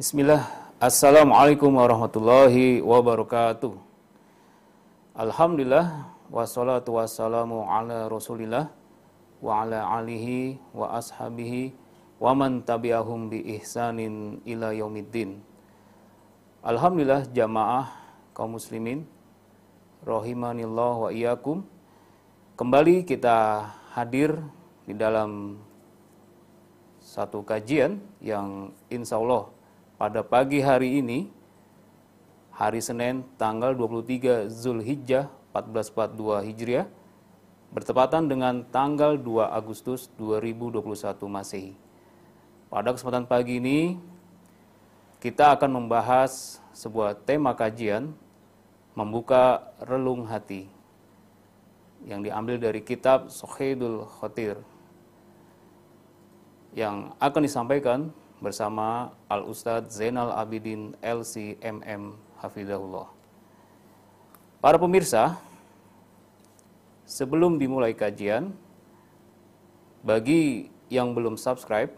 Bismillah. Assalamualaikum warahmatullahi wabarakatuh. Alhamdulillah wassalatu wassalamu ala Rasulillah wa ala alihi wa ashabihi wa man tabi'ahum bi ihsanin ila yaumiddin. Alhamdulillah jamaah kaum muslimin rahimanillah wa iyyakum. Kembali kita hadir di dalam satu kajian yang insya Allah pada pagi hari ini, hari Senin tanggal 23 Zulhijjah 1442 Hijriah, bertepatan dengan tanggal 2 Agustus 2021 Masehi. Pada kesempatan pagi ini, kita akan membahas sebuah tema kajian membuka relung hati yang diambil dari kitab Sohidul Khotir yang akan disampaikan bersama Al Ustadz Zainal Abidin LCMM Hafidahullah. Para pemirsa, sebelum dimulai kajian, bagi yang belum subscribe,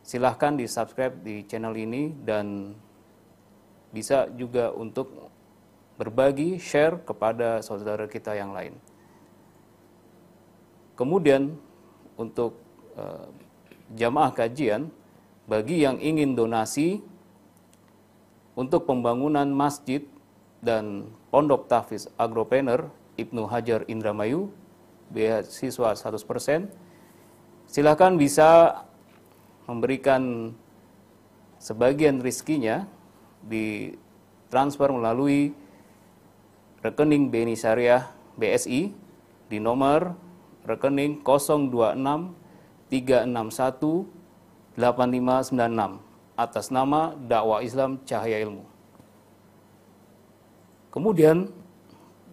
silahkan di subscribe di channel ini dan bisa juga untuk berbagi, share kepada saudara kita yang lain. Kemudian untuk uh, jamaah kajian bagi yang ingin donasi untuk pembangunan masjid dan pondok tahfiz agropreneur Ibnu Hajar Indramayu beasiswa 100% silakan bisa memberikan sebagian rizkinya di transfer melalui rekening BNI Syariah BSI di nomor rekening 026 361 8596 atas nama dakwah Islam Cahaya Ilmu. Kemudian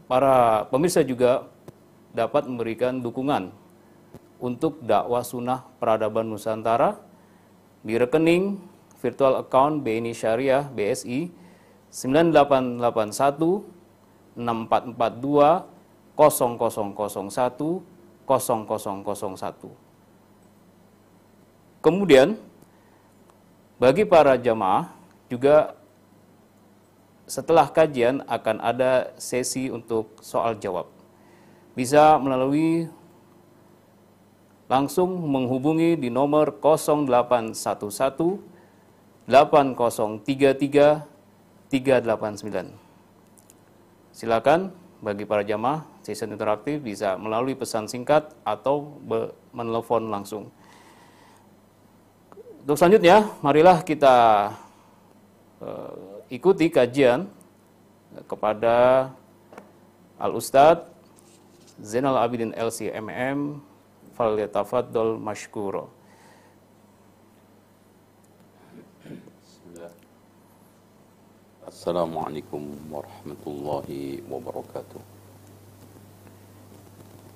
para pemirsa juga dapat memberikan dukungan untuk dakwah sunnah peradaban Nusantara di rekening virtual account BNI Syariah BSI 9881 6442 0001 0001 Kemudian bagi para jamaah juga setelah kajian akan ada sesi untuk soal jawab. Bisa melalui langsung menghubungi di nomor 0811 8033 389. Silakan bagi para jamaah sesi interaktif bisa melalui pesan singkat atau menelpon langsung. Untuk selanjutnya, marilah kita uh, ikuti kajian kepada Al Ustadz Zainal Abidin LCMM falyatafaddal mashkuro. Assalamualaikum warahmatullahi wabarakatuh.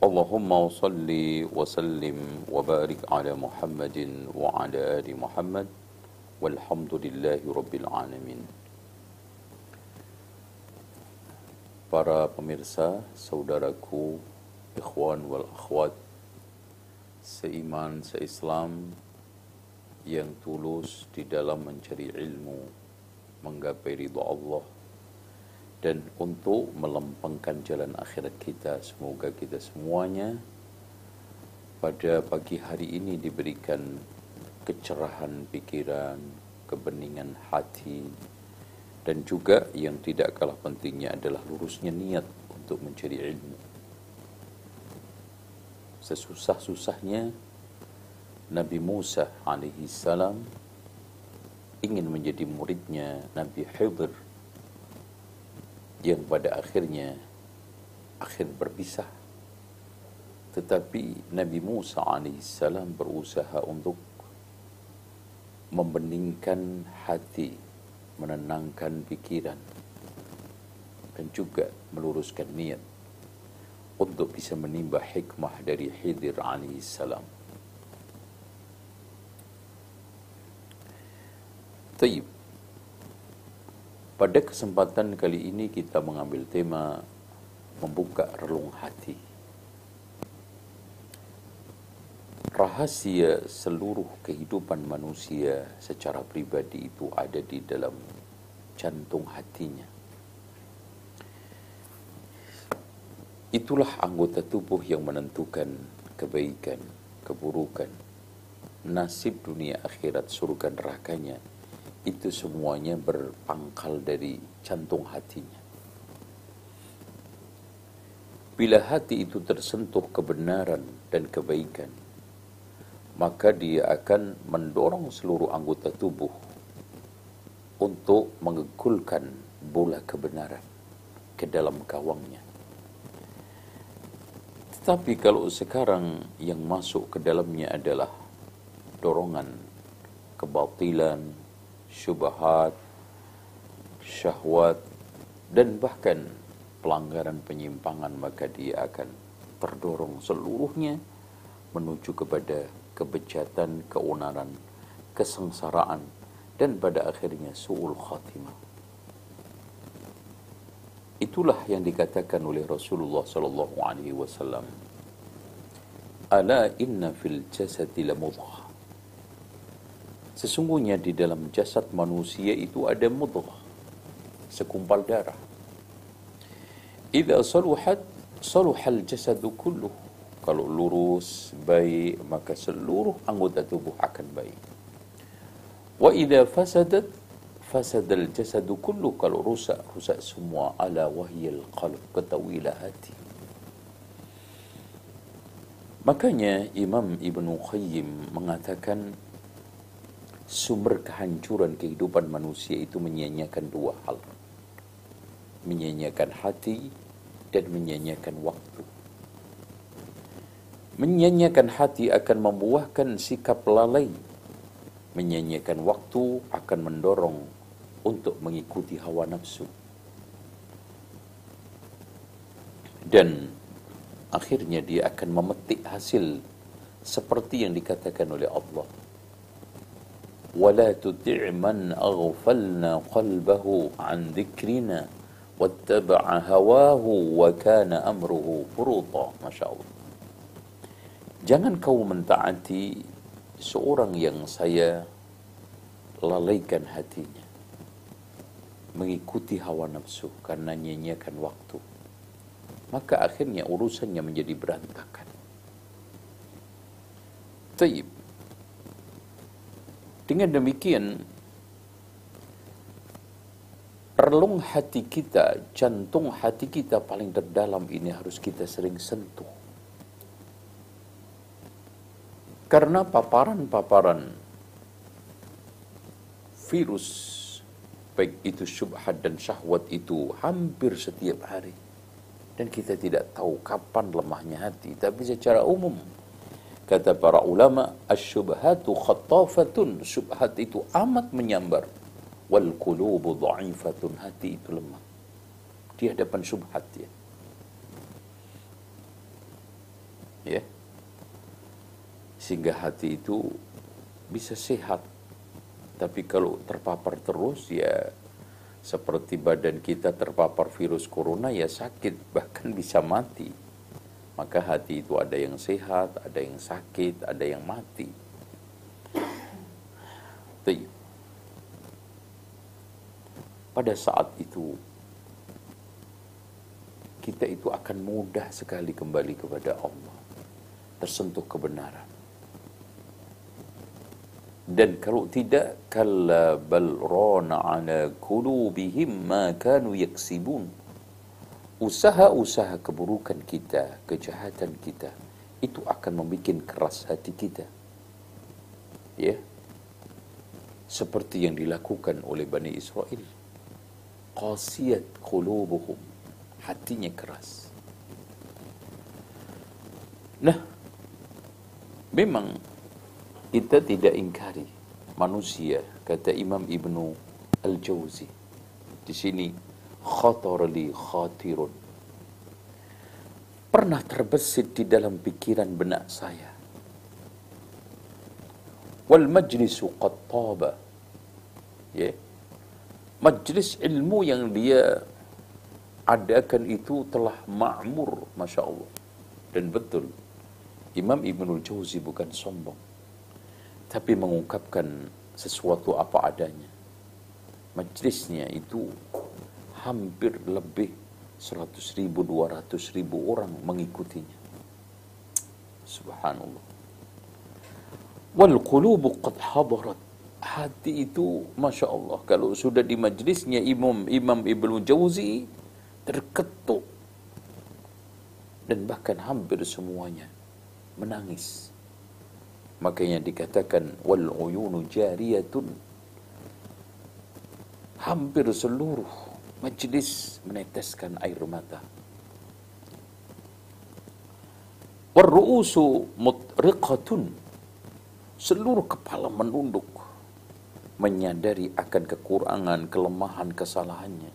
Allahumma salli wa وبارك على barik وعلى Muhammadin wa والحمد لله رب العالمين. Para pemirsa, saudaraku, ikhwan wal akhwat, seiman, seislam, yang tulus di dalam mencari ilmu, menggapai ridha Allah dan untuk melempengkan jalan akhirat kita. Semoga kita semuanya pada pagi hari ini diberikan kecerahan pikiran, kebeningan hati, dan juga yang tidak kalah pentingnya adalah lurusnya niat untuk mencari ilmu. Sesusah-susahnya Nabi Musa alaihi salam ingin menjadi muridnya Nabi Khidir yang pada akhirnya akhir berpisah. Tetapi Nabi Musa alaihissalam berusaha untuk membeningkan hati, menenangkan pikiran, dan juga meluruskan niat untuk bisa menimba hikmah dari Khidir alaihissalam. Taib. Pada kesempatan kali ini kita mengambil tema membuka relung hati. Rahasia seluruh kehidupan manusia secara pribadi itu ada di dalam jantung hatinya. Itulah anggota tubuh yang menentukan kebaikan, keburukan, nasib dunia akhirat surga nerakanya. Itu semuanya berpangkal dari jantung hatinya. Bila hati itu tersentuh kebenaran dan kebaikan, maka dia akan mendorong seluruh anggota tubuh untuk mengegulkan bola kebenaran ke dalam gawangnya. Tapi kalau sekarang yang masuk ke dalamnya adalah dorongan kebatilan, syubhat, syahwat, dan bahkan pelanggaran penyimpangan, maka dia akan terdorong seluruhnya menuju kepada kebejatan, keonaran, kesengsaraan, dan pada akhirnya su'ul khatimah. Itulah yang dikatakan oleh Rasulullah sallallahu alaihi wasallam. Ala inna fil jasadi lamudghah. Sesungguhnya di dalam jasad manusia itu ada mudghah, sekumpal darah. Idza saluhat saluhal jasadu kulluh. Kalau lurus, baik, maka seluruh anggota tubuh akan baik. Wa idza fasadat fasadal jasadu kullu kalau rusak rusak semua ala wahyil qalb ketahuilah hati makanya Imam Ibnu Qayyim mengatakan sumber kehancuran kehidupan manusia itu menyanyiakan dua hal menyanyiakan hati dan menyanyiakan waktu menyanyiakan hati akan membuahkan sikap lalai menyanyiakan waktu akan mendorong untuk mengikuti hawa nafsu. Dan akhirnya dia akan memetik hasil seperti yang dikatakan oleh Allah. ولا تطع من أغفلنا قلبه عن ذكرنا واتبع هواه وكان أمره فرطا ما شاء الله Jangan kau mentaati seorang yang saya lalaikan hatinya mengikuti hawa nafsu karena nyanyiakan waktu. Maka akhirnya urusannya menjadi berantakan. Taib. Dengan demikian, relung hati kita, jantung hati kita paling terdalam ini harus kita sering sentuh. Karena paparan-paparan virus baik itu syubhat dan syahwat itu hampir setiap hari. Dan kita tidak tahu kapan lemahnya hati. Tapi secara umum, kata para ulama, asyubhatu khattafatun. Syubhat itu amat menyambar. Wal kulubu dha'ifatun. Hati itu lemah. Di hadapan syubhat ya. Ya. Sehingga hati itu bisa sehat tapi kalau terpapar terus ya seperti badan kita terpapar virus corona ya sakit bahkan bisa mati. Maka hati itu ada yang sehat, ada yang sakit, ada yang mati. Pada saat itu kita itu akan mudah sekali kembali kepada Allah. Tersentuh kebenaran dan kalau tidak kalla bal rana ala qulubihim ma kanu yaksibun usaha-usaha keburukan kita kejahatan kita itu akan membuat keras hati kita. Ya. Seperti yang dilakukan oleh Bani Israel. Qasiyat qulubuhum. Hatinya keras. Nah memang kita tidak ingkari manusia kata Imam Ibnu Al-Jauzi. Di sini khatar li khatirun pernah terbesit di dalam pikiran benak saya. Wal majlisu qad taba. Ya. Majlis ilmu yang dia adakan itu telah makmur masya Allah dan betul Imam Ibnul Jauzi bukan sombong tapi mengungkapkan sesuatu apa adanya. Majlisnya itu hampir lebih 100 ribu, 200 ribu orang mengikutinya. Subhanallah. Wal qulubu qad hadarat. Hati itu Masya Allah. Kalau sudah di majlisnya Imam Imam Ibnu Jauzi terketuk. Dan bahkan hampir semuanya menangis. Makanya dikatakan wal uyunu jariyatun. Hampir seluruh majlis meneteskan air mata. Warru'usu mutriqatun. Seluruh kepala menunduk. Menyadari akan kekurangan, kelemahan, kesalahannya.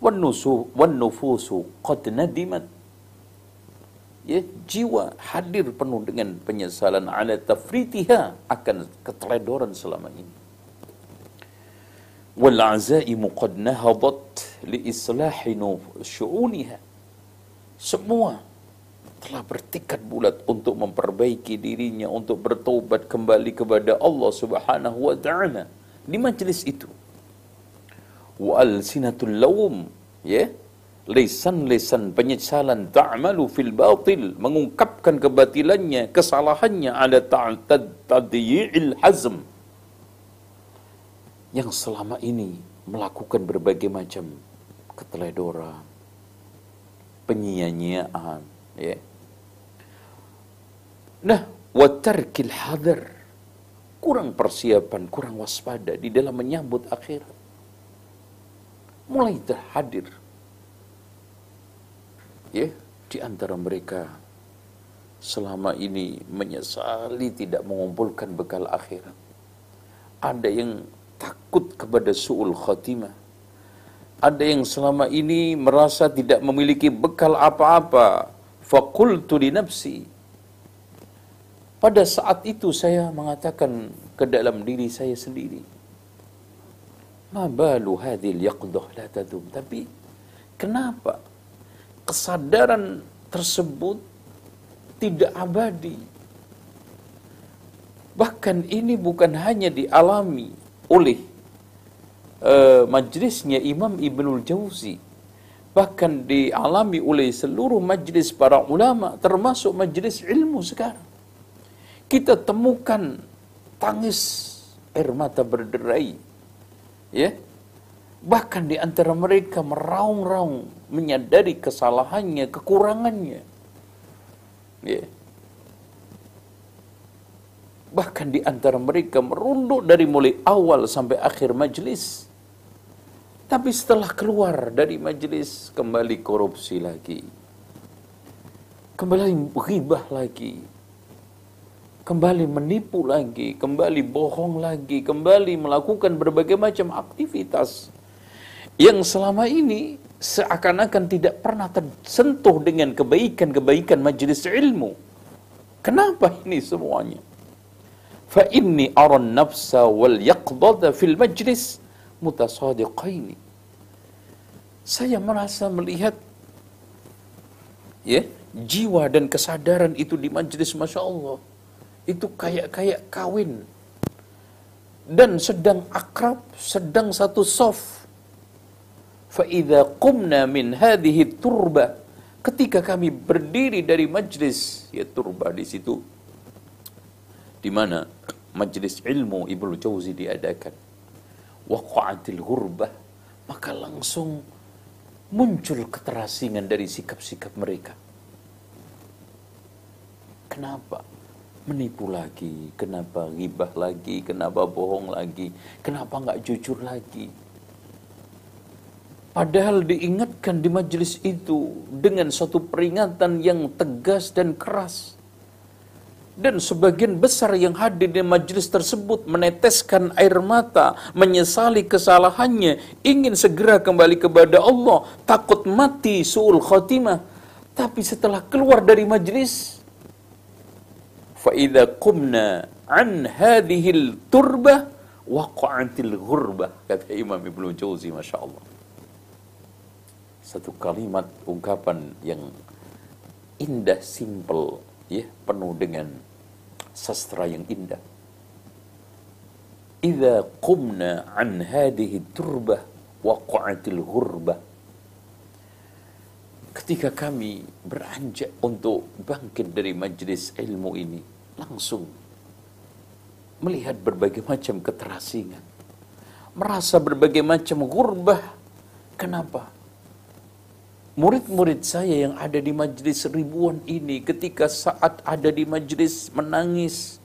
Wannufusu qad nadimat. Ya, jiwa hadir penuh dengan penyesalan ala tafritiha akan keteledoran selama ini والعزائم قد نهضت لإصلاح شؤونها semua telah bertekad bulat untuk memperbaiki dirinya untuk bertobat kembali kepada Allah Subhanahu wa taala di majlis itu wa alsinatul lawm ya lisan-lisan penyesalan ta'malu fil batil mengungkapkan kebatilannya kesalahannya ala ta'tadyi'il hazm yang selama ini melakukan berbagai macam keteledoran, penyia-nyiaan, ya. Nah, watarkil hadar, kurang persiapan, kurang waspada di dalam menyambut akhirat. Mulai terhadir, ya, di antara mereka selama ini menyesali tidak mengumpulkan bekal akhirat. Ada yang takut kepada su'ul khatimah. Ada yang selama ini merasa tidak memiliki bekal apa-apa. Fakultu li nafsi. Pada saat itu saya mengatakan ke dalam diri saya sendiri. Ma balu hadhil yaqdah la tadum. Tapi kenapa kesadaran tersebut tidak abadi? Bahkan ini bukan hanya dialami oleh uh, majlisnya Imam Ibnul Jauzi. Bahkan dialami oleh seluruh majlis para ulama termasuk majlis ilmu sekarang. Kita temukan tangis air mata berderai ya. Bahkan di antara mereka meraung-raung menyadari kesalahannya kekurangannya ya Bahkan di antara mereka merunduk dari mulai awal sampai akhir majlis. Tapi setelah keluar dari majlis, kembali korupsi lagi. Kembali ghibah lagi. Kembali menipu lagi, kembali bohong lagi, kembali melakukan berbagai macam aktivitas yang selama ini seakan-akan tidak pernah tersentuh dengan kebaikan-kebaikan majlis ilmu. Kenapa ini semuanya? Fa inni aran nafsa wal yaqdada fil majlis mutasadiqaini saya merasa melihat ya jiwa dan kesadaran itu di majlis Masya Allah itu kayak-kayak kawin. Dan sedang akrab sedang satu soft fa idza qumna min hadhihi turba. Ketika kami berdiri dari majlis ya turba di situ di mana majlis ilmu Ibnu Jauzi diadakan. Waqa'atil ghurbah, maka langsung muncul keterasingan dari sikap-sikap mereka. Kenapa? Menipu lagi, kenapa ghibah lagi, kenapa bohong lagi, kenapa nggak jujur lagi. Padahal diingatkan di majelis itu dengan suatu peringatan yang tegas dan keras dan sebagian besar yang hadir di majelis tersebut meneteskan air mata, menyesali kesalahannya, ingin segera kembali kepada Allah, takut mati suul khatimah. Tapi setelah keluar dari majelis, فَإِذَا قُمْنَا عَنْ هَذِهِ الْتُرْبَةِ وَقَعَتِ الْغُرْبَةِ kata Imam Ibnu Jauzi Masya Allah satu kalimat ungkapan yang indah simple ya penuh dengan sastra yang indah. Idza qumna an hadhihi turbah waqa'atil ghurbah Ketika kami beranjak untuk bangkit dari majlis ilmu ini langsung melihat berbagai macam keterasingan merasa berbagai macam gurbah kenapa murid-murid saya yang ada di majlis ribuan ini ketika saat ada di majlis menangis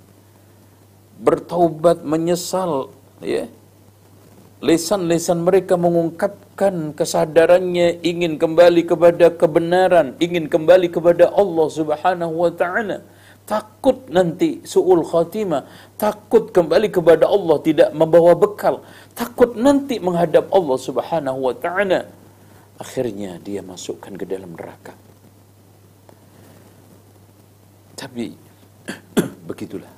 bertaubat menyesal ya. Lesan-lesan mereka mengungkapkan kesadarannya ingin kembali kepada kebenaran ingin kembali kepada Allah Subhanahu wa taala. Takut nanti suul khatimah takut kembali kepada Allah tidak membawa bekal takut nanti menghadap Allah Subhanahu wa taala akhirnya dia masukkan ke dalam neraka. Tapi begitulah.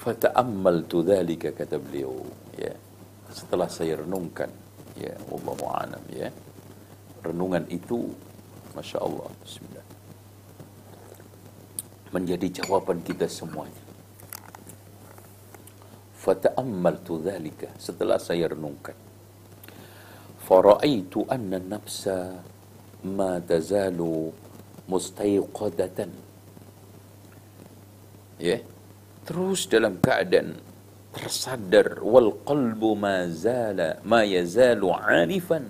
Fata'ammaltu dzalika kata beliau ya. Setelah saya renungkan ya wallahu alam ya. Renungan itu Masya Allah Bismillah menjadi jawaban kita semuanya. Fata'ammaltu dzalika setelah saya renungkan فرأيت أن النفس ما تزال مستيقظة ya terus dalam keadaan tersadar wal qalbu ma zala ma yazalu arifan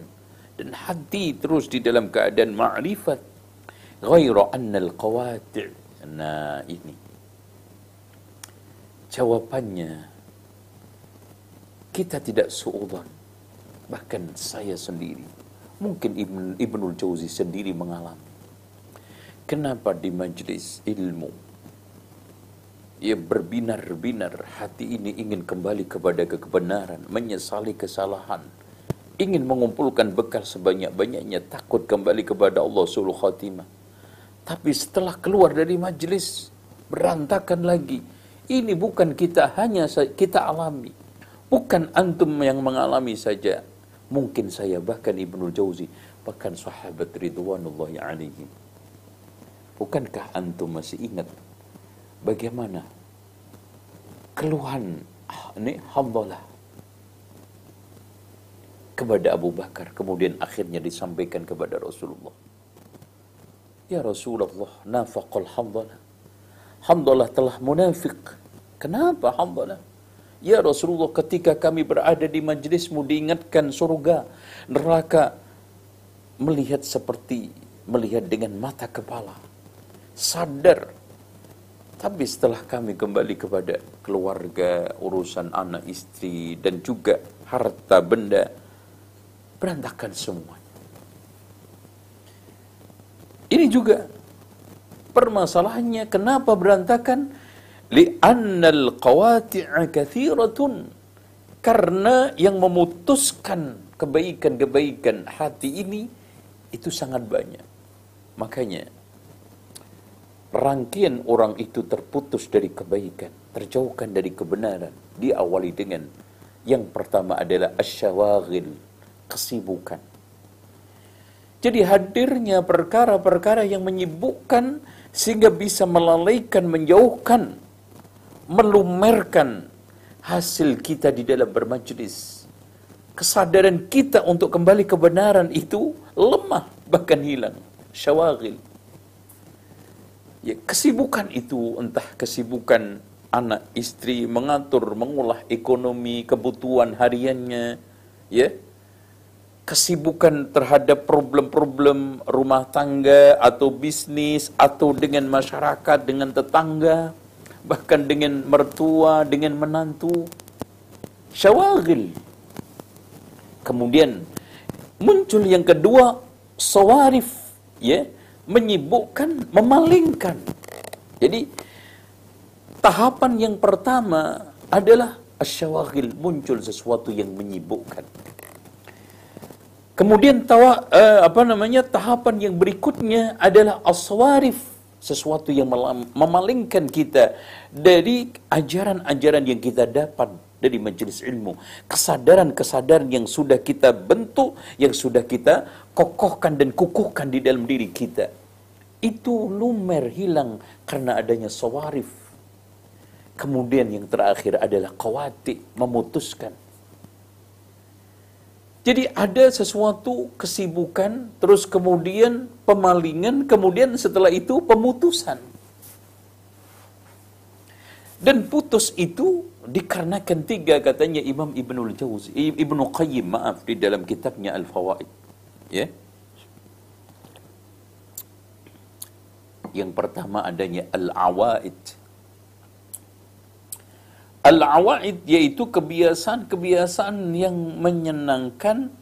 dan hati terus di dalam keadaan ma'rifat ghairu anna al qawati' nah ini jawabannya kita tidak suudzon bahkan saya sendiri mungkin Ibn, Ibnul Jauzi sendiri mengalami. Kenapa di majlis ilmu ia berbinar-binar hati ini ingin kembali kepada kebenaran menyesali kesalahan ingin mengumpulkan bekal sebanyak-banyaknya takut kembali kepada Allah suluh khatimah tapi setelah keluar dari majlis berantakan lagi. Ini bukan kita hanya kita alami. Bukan antum yang mengalami saja Mungkin saya bahkan Ibnul Jauzi, bahkan sahabat ridwanullahi alaihim. Bukankah antum masih ingat bagaimana keluhan ini hamdalah kepada Abu Bakar kemudian akhirnya disampaikan kepada Rasulullah? Ya Rasulullah nafaqal hamdalah. Hamdalah telah munafik kenapa hamdalah Ya Rasulullah ketika kami berada di majlismu diingatkan surga, neraka melihat seperti melihat dengan mata kepala. Sadar. Tapi setelah kami kembali kepada keluarga, urusan anak istri, dan juga harta benda, berantakan semua. Ini juga permasalahannya kenapa berantakan? Karena yang memutuskan kebaikan-kebaikan hati ini itu sangat banyak. Makanya rangkaian orang itu terputus dari kebaikan terjauhkan dari kebenaran. Diawali dengan yang pertama adalah asyawagil kesibukan. Jadi hadirnya perkara-perkara yang menyibukkan sehingga bisa melalaikan, menjauhkan melumerkan hasil kita di dalam bermajlis. Kesadaran kita untuk kembali kebenaran itu lemah, bahkan hilang. Syawagil. Ya, kesibukan itu entah kesibukan anak istri mengatur mengolah ekonomi kebutuhan hariannya ya kesibukan terhadap problem-problem rumah tangga atau bisnis atau dengan masyarakat dengan tetangga bahkan dengan mertua, dengan menantu. Syawagil. Kemudian muncul yang kedua, sawarif, ya, menyibukkan, memalingkan. Jadi tahapan yang pertama adalah asyawaghil muncul sesuatu yang menyibukkan. Kemudian tawa uh, apa namanya tahapan yang berikutnya adalah aswarif sesuatu yang memalingkan kita dari ajaran-ajaran yang kita dapat dari majelis ilmu. Kesadaran-kesadaran yang sudah kita bentuk, yang sudah kita kokohkan dan kukuhkan di dalam diri kita. Itu lumer hilang karena adanya sawarif. Kemudian yang terakhir adalah kawati, memutuskan jadi ada sesuatu kesibukan, terus kemudian pemalingan, kemudian setelah itu pemutusan. Dan putus itu dikarenakan tiga katanya Imam Ibnul Jauzi, Ibnu Qayyim maaf di dalam kitabnya Al-Fawaid. Ya. Yang pertama adanya Al-Awaid Al-awaid yaitu kebiasaan-kebiasaan yang menyenangkan,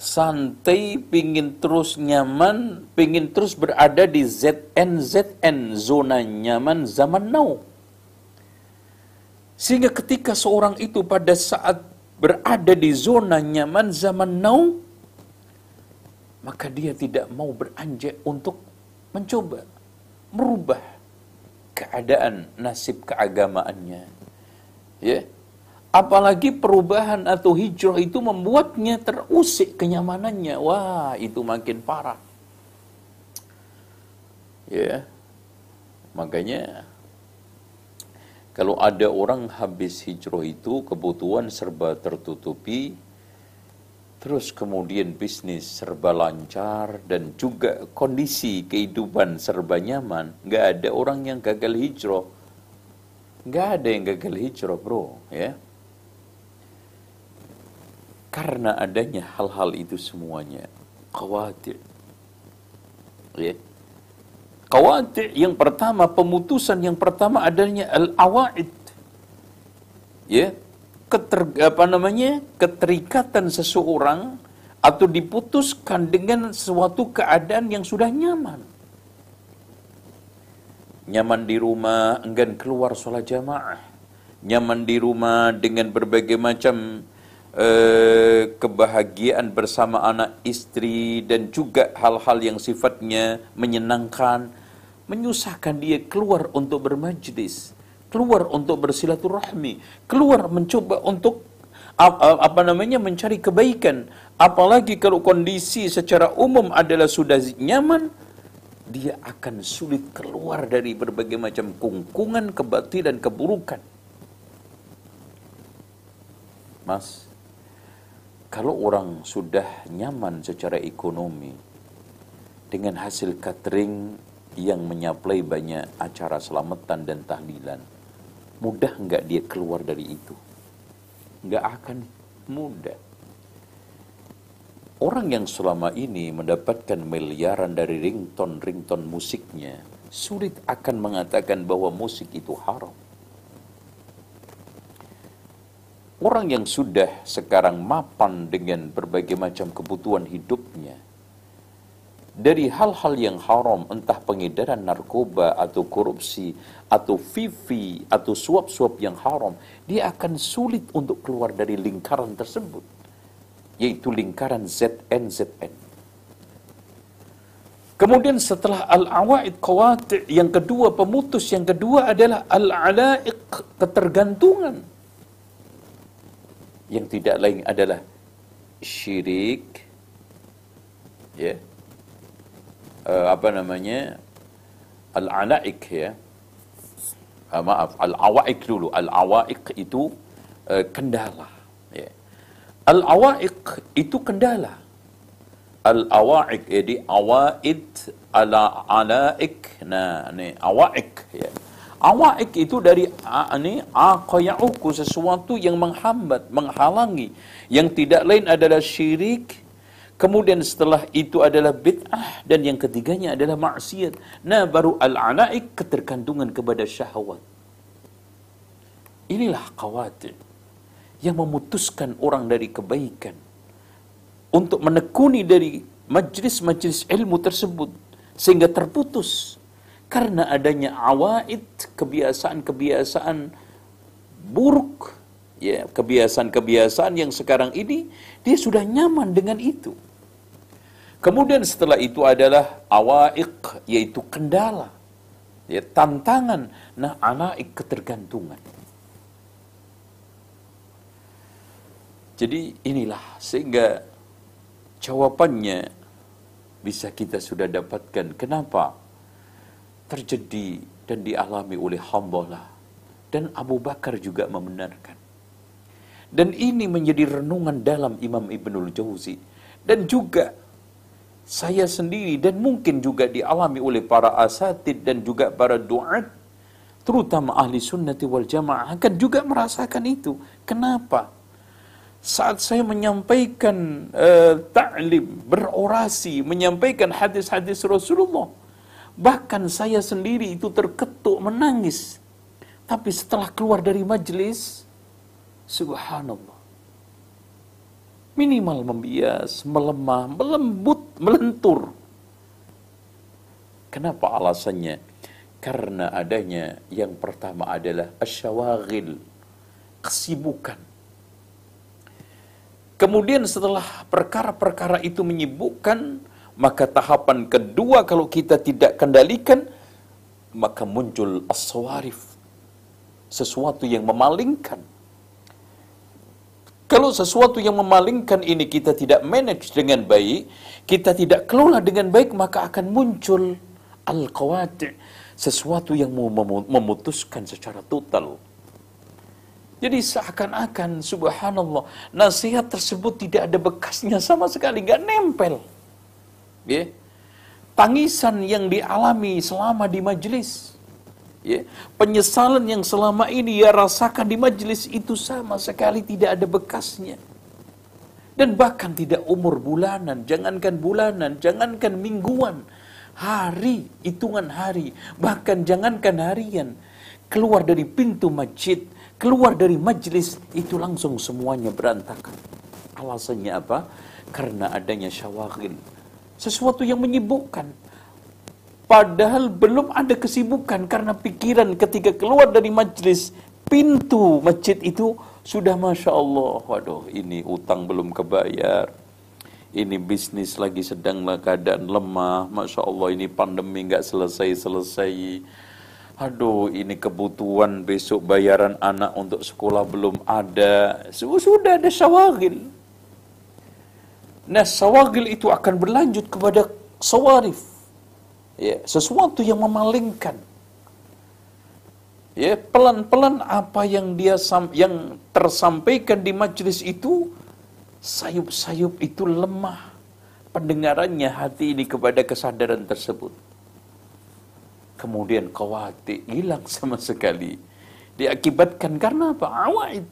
santai, pingin terus nyaman, pingin terus berada di ZN ZN zona nyaman zaman now. Sehingga ketika seorang itu pada saat berada di zona nyaman zaman now, maka dia tidak mau beranjak untuk mencoba merubah keadaan nasib keagamaannya Ya. Apalagi perubahan atau hijrah itu membuatnya terusik kenyamanannya. Wah, itu makin parah. Ya. Makanya kalau ada orang habis hijrah itu kebutuhan serba tertutupi, terus kemudian bisnis serba lancar dan juga kondisi kehidupan serba nyaman, nggak ada orang yang gagal hijrah Nggak ada yang gagal hijrah bro, ya. Karena adanya hal-hal itu semuanya, khawatir. Ya. Khawatir yang pertama, pemutusan yang pertama adanya al-awaid. Ya, keter, apa namanya, keterikatan seseorang atau diputuskan dengan suatu keadaan yang sudah nyaman nyaman di rumah, enggan keluar sholat jamaah, nyaman di rumah dengan berbagai macam uh, kebahagiaan bersama anak istri dan juga hal-hal yang sifatnya menyenangkan, menyusahkan dia keluar untuk bermajlis, keluar untuk bersilaturahmi, keluar mencoba untuk apa namanya mencari kebaikan. Apalagi kalau kondisi secara umum adalah sudah nyaman dia akan sulit keluar dari berbagai macam kungkungan, kebatilan, keburukan. Mas, kalau orang sudah nyaman secara ekonomi dengan hasil catering yang menyaplai banyak acara selamatan dan tahlilan, mudah nggak dia keluar dari itu? Nggak akan mudah. Orang yang selama ini mendapatkan miliaran dari ringtone-ringtone musiknya, sulit akan mengatakan bahwa musik itu haram. Orang yang sudah sekarang mapan dengan berbagai macam kebutuhan hidupnya, dari hal-hal yang haram, entah pengedaran narkoba atau korupsi, atau vivi, atau suap-suap yang haram, dia akan sulit untuk keluar dari lingkaran tersebut yaitu lingkaran ZNZN. Kemudian setelah al-awaid qawati yang kedua pemutus yang kedua adalah al-alaiq ketergantungan. Yang tidak lain adalah syirik ya. Uh, apa namanya? Al-alaiq ya. Uh, maaf, al-awaiq dulu. Al-awaiq itu uh, kendala Al-awaiq itu kendala. Al-awaiq jadi awaid ala alaik. Nah, ni awaiq ya. Awaiq itu dari ni aqayauku sesuatu yang menghambat, menghalangi yang tidak lain adalah syirik. Kemudian setelah itu adalah bid'ah dan yang ketiganya adalah maksiat. Nah, baru al-alaik ketergantungan kepada syahwat. Inilah khawatir yang memutuskan orang dari kebaikan untuk menekuni dari majlis-majlis ilmu tersebut sehingga terputus Karena adanya awaid, kebiasaan-kebiasaan buruk, ya kebiasaan-kebiasaan yang sekarang ini dia sudah nyaman dengan itu. Kemudian setelah itu adalah awaik, yaitu kendala, ya tantangan, nah anaik ketergantungan. Jadi inilah sehingga jawabannya bisa kita sudah dapatkan kenapa terjadi dan dialami oleh hambalah dan Abu Bakar juga membenarkan. Dan ini menjadi renungan dalam Imam Ibnul Jauzi dan juga saya sendiri dan mungkin juga dialami oleh para asatid dan juga para duat terutama ahli sunnati wal jamaah akan juga merasakan itu. Kenapa? Saat saya menyampaikan uh, ta'lim, berorasi, menyampaikan hadis-hadis Rasulullah, bahkan saya sendiri itu terketuk menangis. Tapi setelah keluar dari majelis, subhanallah. Minimal membias, melemah, melembut, melentur. Kenapa alasannya? Karena adanya yang pertama adalah asyawagil, kesibukan Kemudian setelah perkara-perkara itu menyibukkan, maka tahapan kedua kalau kita tidak kendalikan, maka muncul as-sawarif. Sesuatu yang memalingkan. Kalau sesuatu yang memalingkan ini kita tidak manage dengan baik, kita tidak kelola dengan baik, maka akan muncul al-qawati. Sesuatu yang memutuskan secara total jadi seakan-akan subhanallah nasihat tersebut tidak ada bekasnya sama sekali, nggak nempel. Ya. Tangisan yang dialami selama di majelis, ya. penyesalan yang selama ini ia rasakan di majelis itu sama sekali tidak ada bekasnya. Dan bahkan tidak umur bulanan, jangankan bulanan, jangankan mingguan, hari, hitungan hari, bahkan jangankan harian, keluar dari pintu masjid, keluar dari majlis itu langsung semuanya berantakan. Alasannya apa? Karena adanya syawagil. Sesuatu yang menyibukkan. Padahal belum ada kesibukan karena pikiran ketika keluar dari majlis, pintu masjid itu sudah Masya Allah. Waduh ini utang belum kebayar. Ini bisnis lagi sedang keadaan lemah. Masya Allah ini pandemi nggak selesai-selesai Aduh, ini kebutuhan besok bayaran anak untuk sekolah belum ada. Sudah ada syawagil. Nah, syawagil itu akan berlanjut kepada sawarif. Ya, sesuatu yang memalingkan. Ya, pelan-pelan apa yang dia yang tersampaikan di majelis itu sayup-sayup itu lemah pendengarannya hati ini kepada kesadaran tersebut kemudian kawati hilang sama sekali. Diakibatkan karena apa? Awaid.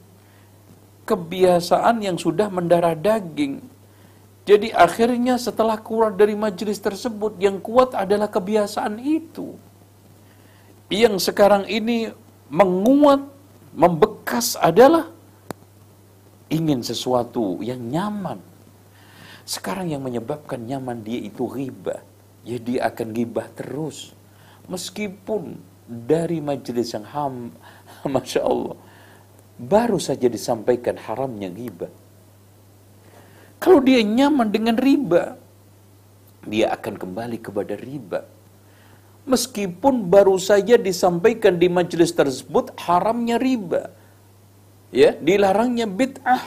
Kebiasaan yang sudah mendarah daging. Jadi akhirnya setelah keluar dari majelis tersebut, yang kuat adalah kebiasaan itu. Yang sekarang ini menguat, membekas adalah ingin sesuatu yang nyaman. Sekarang yang menyebabkan nyaman dia itu riba. Ya akan gibah terus meskipun dari majelis yang ham, masya Allah, baru saja disampaikan haramnya riba. Kalau dia nyaman dengan riba, dia akan kembali kepada riba. Meskipun baru saja disampaikan di majelis tersebut haramnya riba. Ya, dilarangnya bid'ah.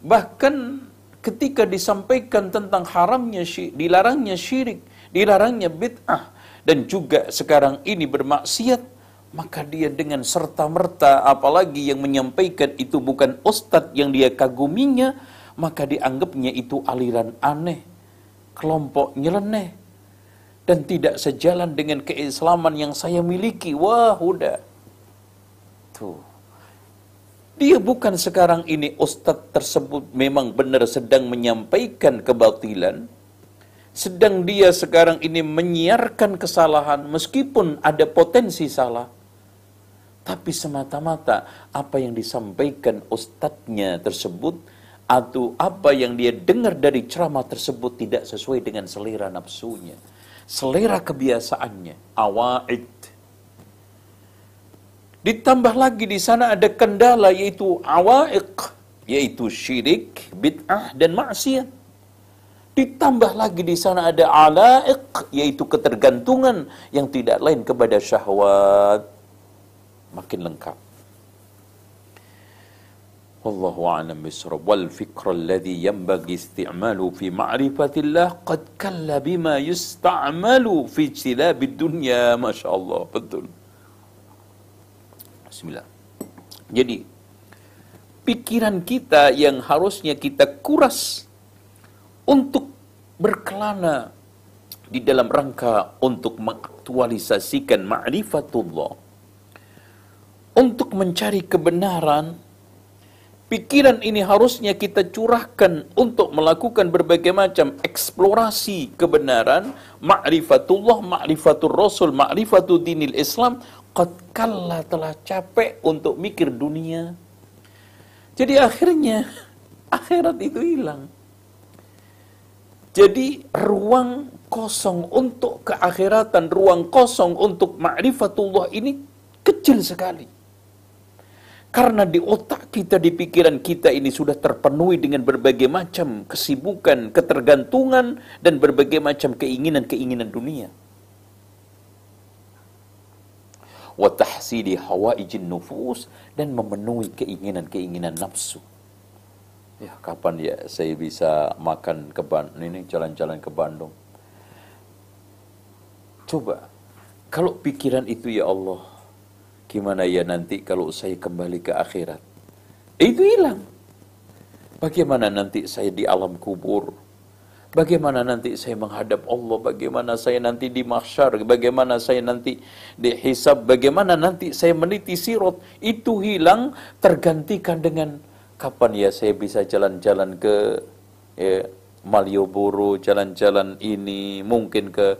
Bahkan ketika disampaikan tentang haramnya syirik, dilarangnya syirik, dilarangnya bid'ah, dan juga sekarang ini bermaksiat, maka dia dengan serta-merta apalagi yang menyampaikan itu bukan ustadz yang dia kaguminya, maka dianggapnya itu aliran aneh, kelompok nyeleneh, dan tidak sejalan dengan keislaman yang saya miliki. Wah, udah. Tuh. Dia bukan sekarang ini ustadz tersebut memang benar sedang menyampaikan kebatilan, sedang dia sekarang ini menyiarkan kesalahan meskipun ada potensi salah tapi semata-mata apa yang disampaikan ustadznya tersebut atau apa yang dia dengar dari ceramah tersebut tidak sesuai dengan selera nafsunya selera kebiasaannya, awaid. Ditambah lagi di sana ada kendala yaitu awaiq, yaitu syirik, bid'ah dan maksiat. Ditambah lagi di sana ada alaik, yaitu ketergantungan yang tidak lain kepada syahwat. Makin lengkap. Wallahu a'lam bisawab wal fikr alladhi yanbaghi isti'malu fi ma'rifatillah qad kalla bima yusta'malu fi ijtilabid dunya masyaallah betul Bismillah Jadi pikiran kita yang harusnya kita kuras untuk berkelana di dalam rangka untuk mengaktualisasikan ma'rifatullah untuk mencari kebenaran Pikiran ini harusnya kita curahkan untuk melakukan berbagai macam eksplorasi kebenaran, ma'rifatullah, ma'rifatul rasul, ma'rifatul dinil Islam, qad kalla telah capek untuk mikir dunia. Jadi akhirnya akhirat itu hilang. Jadi ruang kosong untuk keakhiratan, ruang kosong untuk ma'rifatullah ini kecil sekali. Karena di otak kita, di pikiran kita ini sudah terpenuhi dengan berbagai macam kesibukan, ketergantungan, dan berbagai macam keinginan-keinginan dunia. Watahsidi hawaijin nufus dan memenuhi keinginan-keinginan nafsu. Ya, kapan ya saya bisa makan ke Bandung, ini jalan-jalan ke Bandung. Coba, kalau pikiran itu ya Allah, Gimana ya nanti kalau saya kembali ke akhirat? Itu hilang. Bagaimana nanti saya di alam kubur? Bagaimana nanti saya menghadap Allah? Bagaimana saya nanti di mahsyar? Bagaimana saya nanti dihisab? Bagaimana nanti saya meniti sirot? Itu hilang tergantikan dengan kapan ya saya bisa jalan-jalan ke ya, Malioboro, jalan-jalan ini, mungkin ke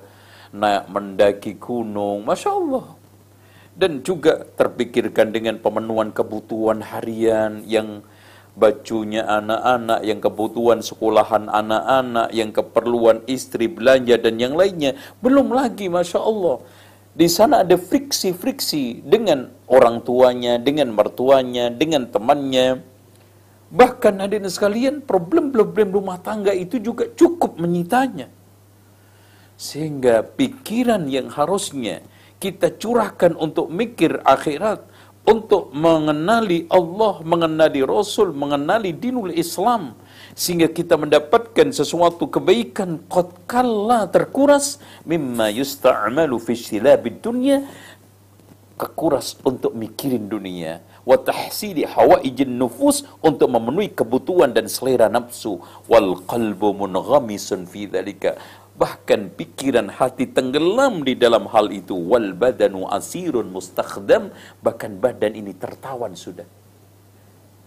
naik mendaki gunung. Masya Allah dan juga terpikirkan dengan pemenuhan kebutuhan harian yang bajunya anak-anak, yang kebutuhan sekolahan anak-anak, yang keperluan istri belanja dan yang lainnya. Belum lagi, masya Allah, di sana ada friksi-friksi dengan orang tuanya, dengan mertuanya, dengan temannya. Bahkan hadirin sekalian, problem-problem rumah tangga itu juga cukup menyitanya. Sehingga pikiran yang harusnya kita curahkan untuk mikir akhirat, untuk mengenali Allah, mengenali Rasul, mengenali dinul Islam, sehingga kita mendapatkan sesuatu kebaikan qad kalla terkuras mimma yusta'malu fi dunya kekuras untuk mikirin dunia wa tahsili hawaijin nufus untuk memenuhi kebutuhan dan selera nafsu. Wal qalbu munghamisun fi dhalika. Bahkan pikiran hati tenggelam di dalam hal itu. Wal badanu asirun mustakhdam. Bahkan badan ini tertawan sudah.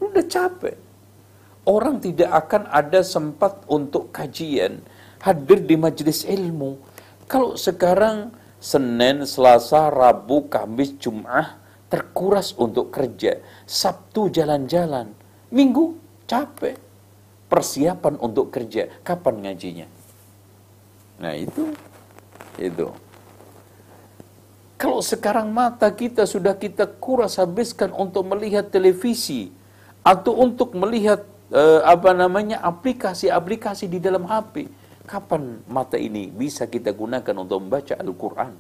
Sudah capek. Orang tidak akan ada sempat untuk kajian hadir di majelis ilmu. Kalau sekarang Senin, Selasa, Rabu, Kamis, Jum'ah terkuras untuk kerja Sabtu jalan-jalan Minggu capek persiapan untuk kerja kapan ngajinya Nah itu, itu. Kalau sekarang mata kita sudah kita kuras habiskan untuk melihat televisi atau untuk melihat eh, apa namanya aplikasi-aplikasi di dalam HP, kapan mata ini bisa kita gunakan untuk membaca Al-Quran,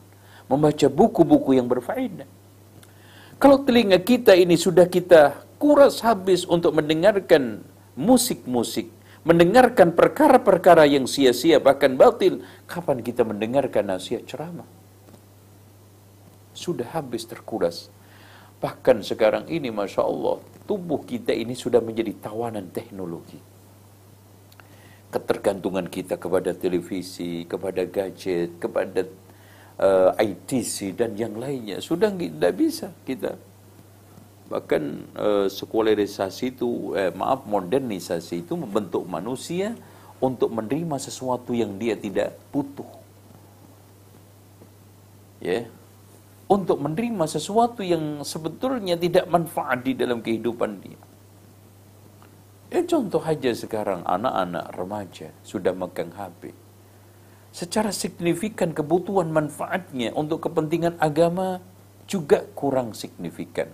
membaca buku-buku yang berfaedah? Kalau telinga kita ini sudah kita kuras habis untuk mendengarkan musik-musik, mendengarkan perkara-perkara yang sia-sia bahkan batil, kapan kita mendengarkan nasihat ceramah? Sudah habis terkuras. Bahkan sekarang ini Masya Allah, tubuh kita ini sudah menjadi tawanan teknologi. Ketergantungan kita kepada televisi, kepada gadget, kepada uh, eh, ITC dan yang lainnya. Sudah tidak bisa kita. Bahkan eh, sekularisasi itu eh, maaf modernisasi itu membentuk manusia untuk menerima sesuatu yang dia tidak butuh. Ya. Untuk menerima sesuatu yang sebetulnya tidak manfaat di dalam kehidupan dia. Ya contoh aja sekarang anak-anak remaja sudah megang HP secara signifikan kebutuhan manfaatnya untuk kepentingan agama juga kurang signifikan.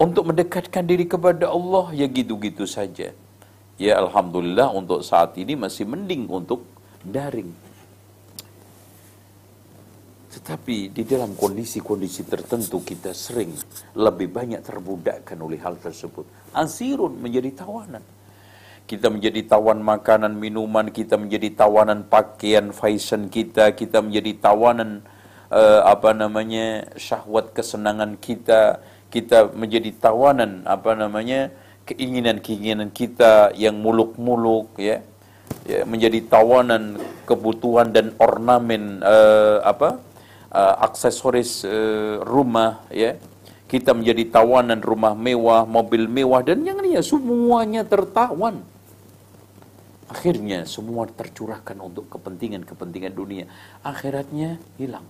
Untuk mendekatkan diri kepada Allah ya gitu-gitu saja. Ya Alhamdulillah untuk saat ini masih mending untuk daring. Tetapi di dalam kondisi-kondisi tertentu kita sering lebih banyak terbudakkan oleh hal tersebut. Asirun menjadi tawanan. Kita menjadi tawan makanan, minuman, kita menjadi tawanan pakaian, fashion kita, kita menjadi tawanan uh, apa namanya syahwat kesenangan kita, kita menjadi tawanan apa namanya keinginan-keinginan kita yang muluk-muluk ya. Ya menjadi tawanan kebutuhan dan ornamen uh, apa uh, aksesoris uh, rumah ya. Kita menjadi tawanan rumah mewah mobil mewah dan yang ini ya semuanya tertawan akhirnya semua tercurahkan untuk kepentingan-kepentingan dunia. Akhiratnya hilang.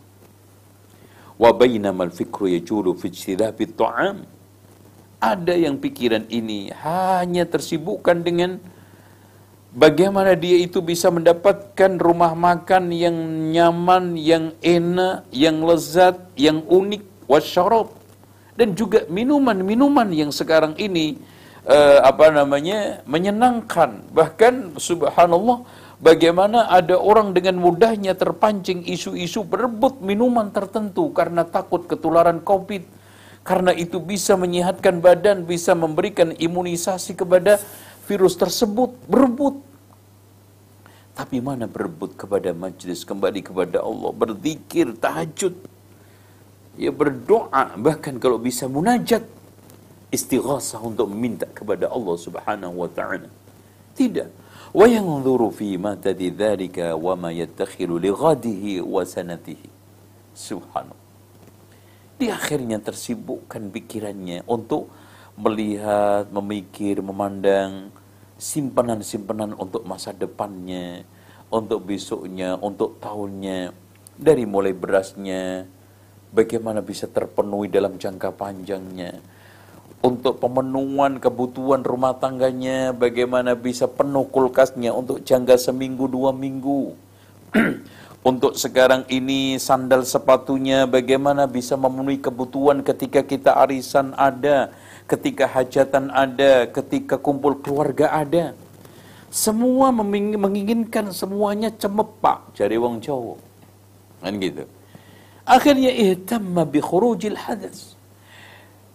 Ada yang pikiran ini hanya tersibukkan dengan bagaimana dia itu bisa mendapatkan rumah makan yang nyaman, yang enak, yang lezat, yang unik, wasyarab dan juga minuman-minuman yang sekarang ini uh, apa namanya menyenangkan bahkan subhanallah Bagaimana ada orang dengan mudahnya terpancing isu-isu berebut minuman tertentu karena takut ketularan COVID. Karena itu bisa menyehatkan badan, bisa memberikan imunisasi kepada virus tersebut. Berebut. Tapi mana berebut kepada majlis, kembali kepada Allah, berzikir, tahajud. Ya berdoa, bahkan kalau bisa munajat istighasah untuk meminta kepada Allah Subhanahu wa taala. Tidak. Wa yanzuru fi ma tadidzalika wa ma yattakhilu li ghadihi wa sanatihi. Subhanallah. Di akhirnya tersibukkan pikirannya untuk melihat, memikir, memandang simpanan-simpanan untuk masa depannya, untuk besoknya, untuk tahunnya, dari mulai berasnya, bagaimana bisa terpenuhi dalam jangka panjangnya, untuk pemenuhan kebutuhan rumah tangganya, bagaimana bisa penuh kulkasnya untuk jangka seminggu dua minggu. untuk sekarang ini sandal sepatunya bagaimana bisa memenuhi kebutuhan ketika kita arisan ada, ketika hajatan ada, ketika kumpul keluarga ada. Semua menginginkan semuanya cemepak cari wong Jawa. Kan gitu. Akhirnya ihtamma bi khurujil hadas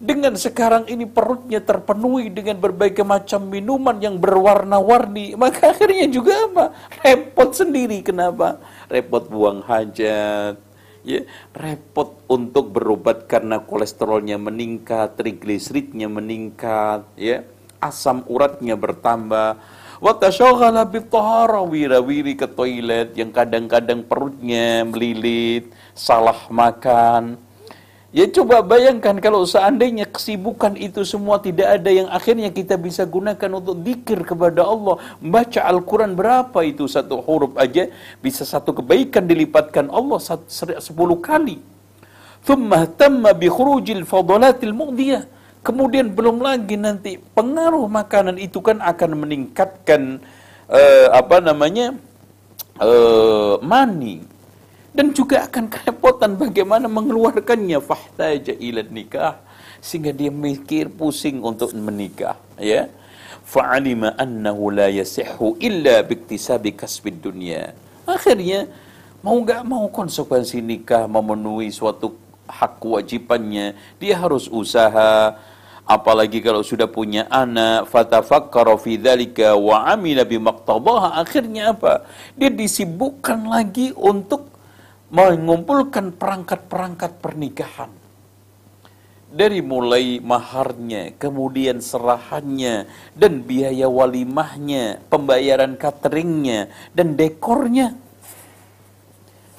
dengan sekarang ini perutnya terpenuhi dengan berbagai macam minuman yang berwarna-warni, maka akhirnya juga apa? Repot sendiri. Kenapa? Repot buang hajat, ya, repot untuk berobat karena kolesterolnya meningkat, trigliseridnya meningkat, ya, asam uratnya bertambah. Wa tasyaghala bitahara wira-wiri ke toilet yang kadang-kadang perutnya melilit, salah makan, Ya coba bayangkan kalau seandainya kesibukan itu semua tidak ada yang akhirnya kita bisa gunakan untuk dikir kepada Allah. Membaca Al-Quran berapa itu satu huruf aja bisa satu kebaikan dilipatkan Allah sepuluh kali. Thumma tamma bi khurujil. Kemudian belum lagi nanti pengaruh makanan itu kan akan meningkatkan uh, apa namanya uh, mani dan juga akan kerepotan bagaimana mengeluarkannya. Fahtaja ila nikah. Sehingga dia mikir pusing untuk menikah ya. Fa'alima annahu la yasihhu illa biktisabi kasbid dunya. Akhirnya mau nggak mau konsekuensi nikah memenuhi suatu hak kewajibannya dia harus usaha. Apalagi kalau sudah punya anak fatafakkara fi dzalika wa amila bimaqtadaha. Akhirnya apa? Dia disibukkan lagi untuk mengumpulkan perangkat-perangkat pernikahan. Dari mulai maharnya, kemudian serahannya, dan biaya walimahnya, pembayaran cateringnya, dan dekornya.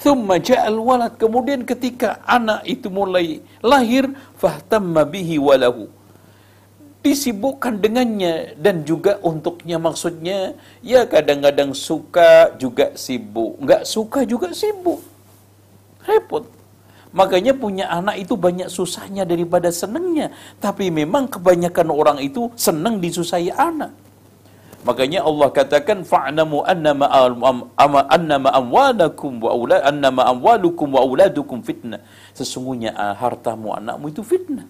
Thumma ja'al walad. Kemudian ketika anak itu mulai lahir, fahtamma bihi walahu. Disibukkan dengannya dan juga untuknya maksudnya ya kadang-kadang suka juga sibuk, nggak suka juga sibuk. Repot. Makanya punya anak itu banyak susahnya daripada senangnya. Tapi memang kebanyakan orang itu senang disusahi anak. Makanya Allah katakan fa'namu annama annama amwalakum wa aulad annama amwalukum wa auladukum fitnah. Sesungguhnya ah, hartamu anakmu itu fitnah.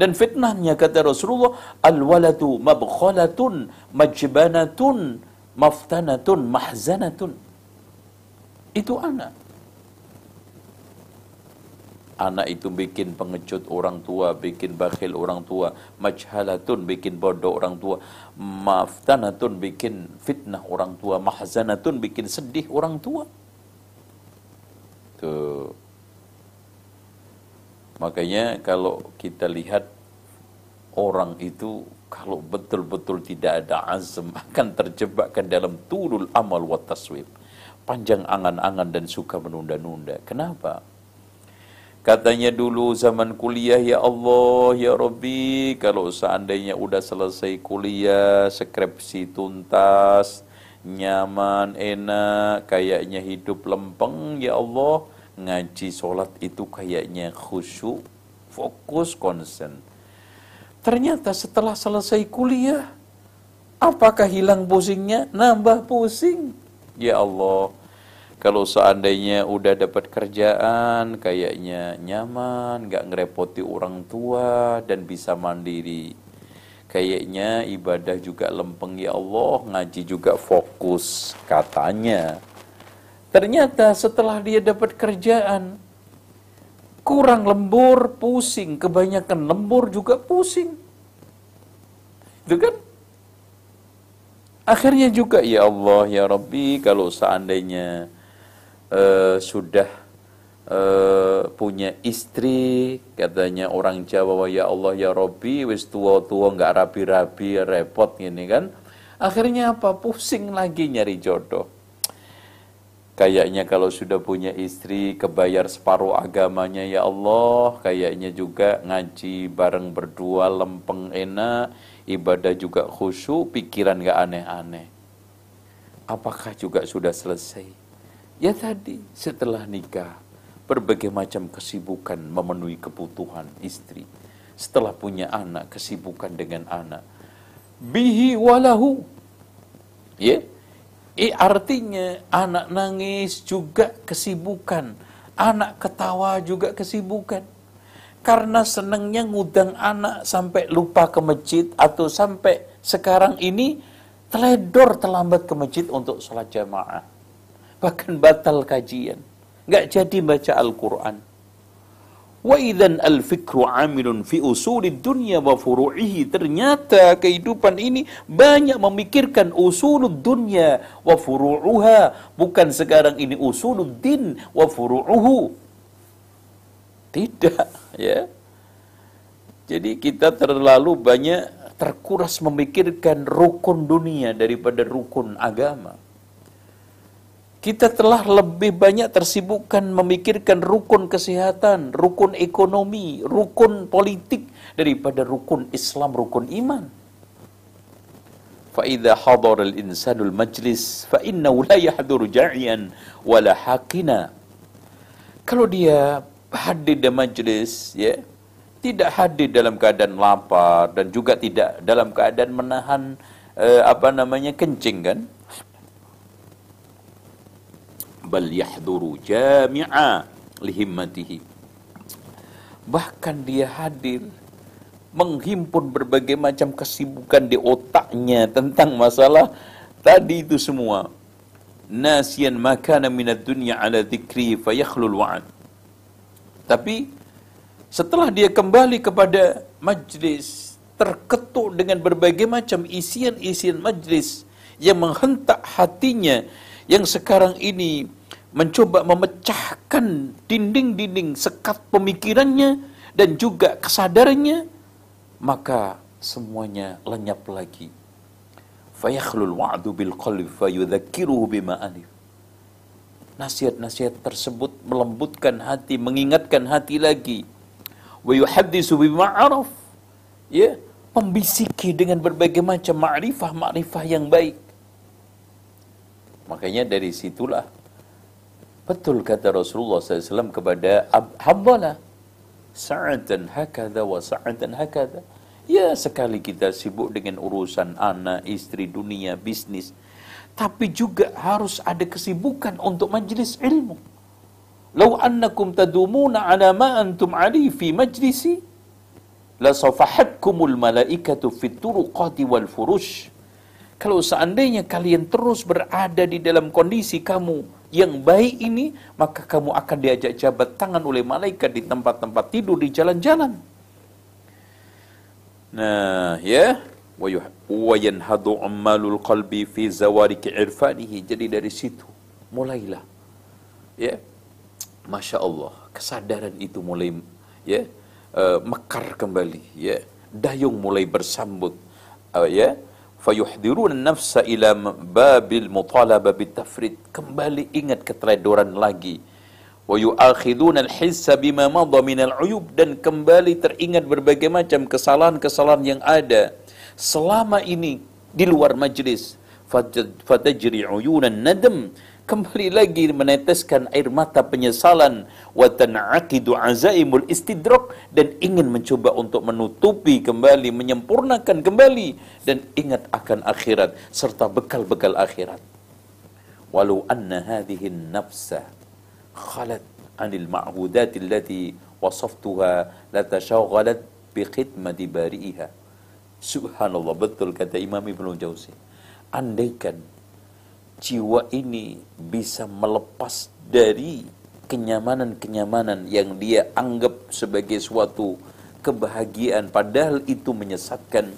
Dan fitnahnya kata Rasulullah al-waladu mabkhalatun majbanatun maftanatun mahzanatun. Itu anak. Anak itu bikin pengecut orang tua, bikin bakhil orang tua, majhalatun bikin bodoh orang tua, maftanatun bikin fitnah orang tua, mahzanatun bikin sedih orang tua. Tuh. Makanya kalau kita lihat orang itu kalau betul-betul tidak ada azam akan terjebak dalam turul amal wa taswib. Panjang angan-angan dan suka menunda-nunda. Kenapa? Katanya dulu zaman kuliah, ya Allah, ya Rabbi, kalau seandainya udah selesai kuliah, skripsi tuntas, nyaman, enak, kayaknya hidup lempeng, ya Allah, ngaji sholat itu kayaknya khusyuk, fokus, konsen. Ternyata setelah selesai kuliah, apakah hilang pusingnya? Nambah pusing. Ya Allah, kalau seandainya udah dapat kerjaan, kayaknya nyaman, nggak ngerepoti orang tua dan bisa mandiri. Kayaknya ibadah juga lempeng ya Allah, ngaji juga fokus katanya. Ternyata setelah dia dapat kerjaan, kurang lembur, pusing. Kebanyakan lembur juga pusing. Itu kan? Akhirnya juga ya Allah, ya Rabbi, kalau seandainya uh, sudah uh, punya istri katanya orang Jawa ya Allah ya Robi wis tua-tua nggak rapi-rapi repot gini kan. Akhirnya apa? Pusing lagi nyari jodoh. Kayaknya kalau sudah punya istri kebayar separuh agamanya ya Allah. Kayaknya juga ngaji bareng berdua lempeng enak ibadah juga khusyuk pikiran gak aneh-aneh. Apakah juga sudah selesai Ya tadi setelah nikah berbagai macam kesibukan memenuhi kebutuhan istri. Setelah punya anak, kesibukan dengan anak. Bihi walahu. Ya. Eh, artinya anak nangis juga kesibukan. Anak ketawa juga kesibukan. Karena senangnya ngudang anak sampai lupa ke masjid atau sampai sekarang ini teledor terlambat ke masjid untuk sholat jamaah bahkan batal kajian, nggak jadi baca Al-Quran. Wa al-fikru amilun fi usulid dunya wa furu'ihi. Ternyata kehidupan ini banyak memikirkan usulud dunya wa furu'uha. Bukan sekarang ini usulud din wa furu'uhu. Tidak, ya. Jadi kita terlalu banyak terkuras memikirkan rukun dunia daripada rukun agama kita telah lebih banyak tersibukkan memikirkan rukun kesehatan, rukun ekonomi, rukun politik daripada rukun Islam, rukun iman. فَإِذَا حَضَرَ الْإِنسَانُ الْمَجْلِسِ فَإِنَّهُ لَا يَحْضُرُ جَعِيًا وَلَا حَقِنًا Kalau dia hadir di majlis, ya, tidak hadir dalam keadaan lapar dan juga tidak dalam keadaan menahan eh, apa namanya kencing kan? bal yahduru jami'a lihimmatihi. Bahkan dia hadir menghimpun berbagai macam kesibukan di otaknya tentang masalah tadi itu semua. Nasian makana minad dunya ala dzikri fayakhlul wa'ad tapi setelah dia kembali kepada majlis terketuk dengan berbagai macam isian-isian majlis yang menghentak hatinya yang sekarang ini mencoba memecahkan dinding-dinding sekat pemikirannya dan juga kesadarannya, maka semuanya lenyap lagi. Fayakhlul wa'du bil qalbi fayudzakiruhu bima alif. Nasihat-nasihat tersebut melembutkan hati, mengingatkan hati lagi. Wa yuhaddisu bima araf. Ya, membisiki dengan berbagai macam ma'rifah-ma'rifah yang baik. Makanya dari situlah betul kata Rasulullah SAW kepada Hamdalah sa'atan hakada wa sa'atan hakada Ya sekali kita sibuk dengan urusan anak, istri, dunia, bisnis. Tapi juga harus ada kesibukan untuk majlis ilmu. Lau annakum tadumuna ala ma antum ali fi majlisi la safahatkumul malaikatu fit turuqati wal furush. Kalau seandainya kalian terus berada di dalam kondisi kamu yang baik ini, maka kamu akan diajak jabat tangan oleh malaikat di tempat-tempat tidur di jalan-jalan. Nah, ya, wa yanhadu ammalul qalbi fi zawariki. Jadi dari situ mulailah ya. Masya Allah, kesadaran itu mulai ya uh, mekar kembali ya. Dayung mulai bersambut uh, ya fayuhdirun nafsa ila babil mutalaba bitafrid kembali ingat keteledoran lagi. wa yu'akhiduna al-hissa bima madha min al-uyub dan kembali teringat berbagai macam kesalahan-kesalahan yang ada. Selama ini di luar majlis fatajri uyunan nadam kembali lagi meneteskan air mata penyesalan. Wa tan'aqidu azaimul istidrak. Dan ingin mencoba untuk menutupi kembali menyempurnakan kembali. Dan ingat akan akhirat serta bekal-bekal akhirat. Walau anna hadhihi nafsa khalat anil ma'hudati allati wasaftuha la tashaghalat bi khidmati bari'iha. Subhanallah betul kata Imam Ibnu Jauzi. Andaikan jiwa ini bisa melepas dari kenyamanan-kenyamanan yang dia anggap sebagai suatu kebahagiaan padahal itu menyesatkan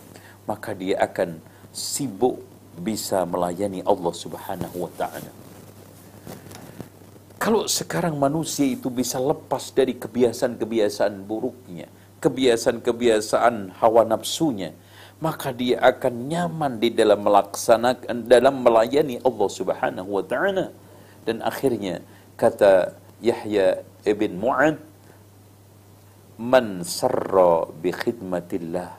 maka dia akan sibuk bisa melayani Allah Subhanahu wa taala. Kalau sekarang manusia itu bisa lepas dari kebiasaan-kebiasaan buruknya, kebiasaan-kebiasaan hawa nafsunya, maka dia akan nyaman di dalam melaksanakan dalam melayani Allah Subhanahu wa taala. Dan akhirnya kata Yahya ibn Mu'ad man sarra bi khidmatillah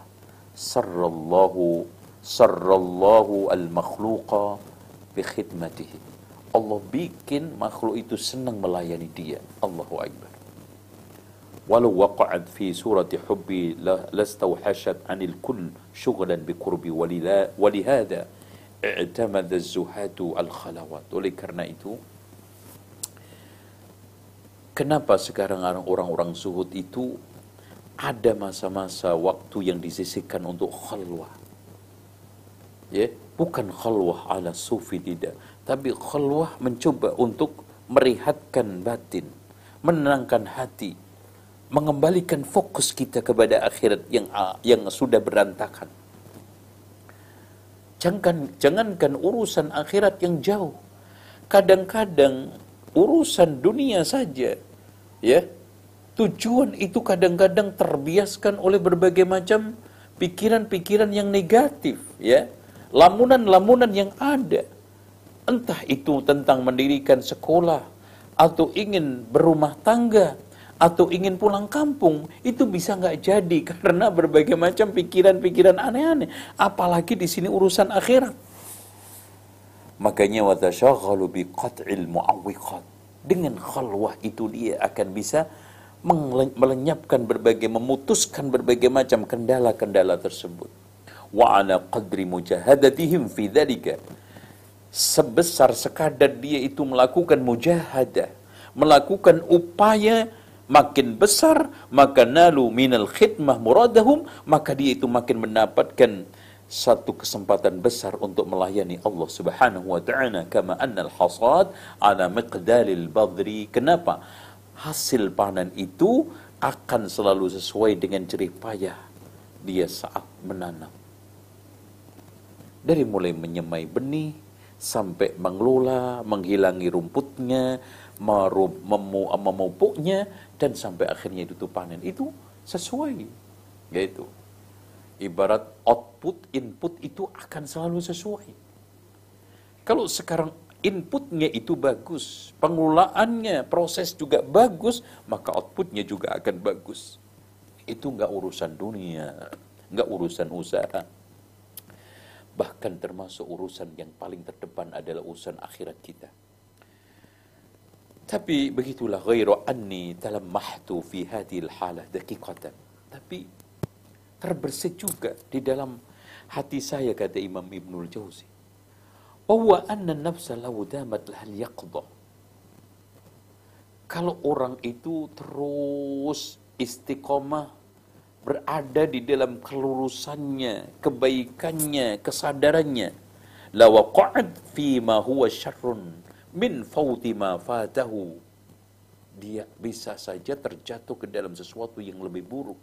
sarrallahu sarrallahu al-makhluqa bi khidmatihi Allah bikin makhluk itu senang melayani dia. Allahu Akbar. Walau waqa'at fi surati hubbi lastawhashat anil kull syughlan bi qurbi walihada i'tamada az-zuhatu al-khalawat. Oleh karena itu kenapa sekarang orang-orang zuhud itu ada masa-masa waktu yang disisihkan untuk khalwah. Ya, bukan khalwah ala sufi tidak, tapi khalwah mencoba untuk merihatkan batin, menenangkan hati, mengembalikan fokus kita kepada akhirat yang yang sudah berantakan. Jangan jangankan urusan akhirat yang jauh. Kadang-kadang urusan dunia saja ya. Tujuan itu kadang-kadang terbiaskan oleh berbagai macam pikiran-pikiran yang negatif ya. Lamunan-lamunan yang ada Entah itu tentang mendirikan sekolah, atau ingin berumah tangga, atau ingin pulang kampung, itu bisa nggak jadi karena berbagai macam pikiran-pikiran aneh-aneh. Apalagi di sini urusan akhirat. Makanya watashaghalu bi qat'il mu'awwiqat. Dengan khalwah itu dia akan bisa melenyapkan berbagai memutuskan berbagai macam kendala-kendala tersebut. Wa ala qadri mujahadatihim fi dzalika sebesar sekadar dia itu melakukan mujahadah, melakukan upaya makin besar, maka nalu minal khidmah muradahum, maka dia itu makin mendapatkan satu kesempatan besar untuk melayani Allah Subhanahu wa taala kama annal hasad ala miqdalil badri. Kenapa? Hasil panen itu akan selalu sesuai dengan jerih payah dia saat menanam. Dari mulai menyemai benih, sampai mengelola, menghilangi rumputnya, memu, memupuknya, dan sampai akhirnya itu panen. Itu sesuai. Yaitu, ibarat output, input itu akan selalu sesuai. Kalau sekarang inputnya itu bagus, pengelolaannya, proses juga bagus, maka outputnya juga akan bagus. Itu nggak urusan dunia, nggak urusan usaha Bahkan termasuk urusan yang paling terdepan adalah urusan akhirat kita. Tapi begitulah ghairu anni mahtu fi hadhil halah daqiqatan. Tapi terbersih juga di dalam hati saya kata Imam Ibnul Jauzi. Bahwa anna nafsa law damat lahal yaqdah kalau orang itu terus istiqomah berada di dalam kelurusannya, kebaikannya, kesadarannya, la waqa'at fi ma huwa syarrun min fauti ma fatahu. Dia bisa saja terjatuh ke dalam sesuatu yang lebih buruk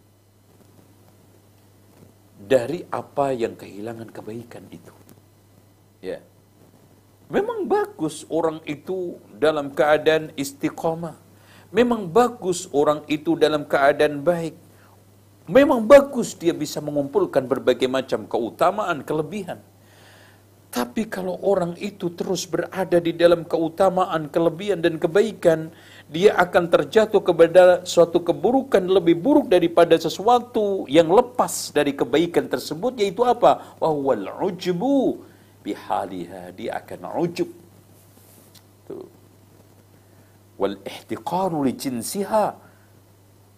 dari apa yang kehilangan kebaikan itu. Ya. Memang bagus orang itu dalam keadaan istiqomah. Memang bagus orang itu dalam keadaan baik. Memang bagus dia bisa mengumpulkan berbagai macam keutamaan, kelebihan. Tapi kalau orang itu terus berada di dalam keutamaan, kelebihan dan kebaikan, dia akan terjatuh kepada suatu keburukan lebih buruk daripada sesuatu yang lepas dari kebaikan tersebut yaitu apa? Wahwal ujbu bihaliha dia akan ujub. Wal ihtiqaru li jinsiha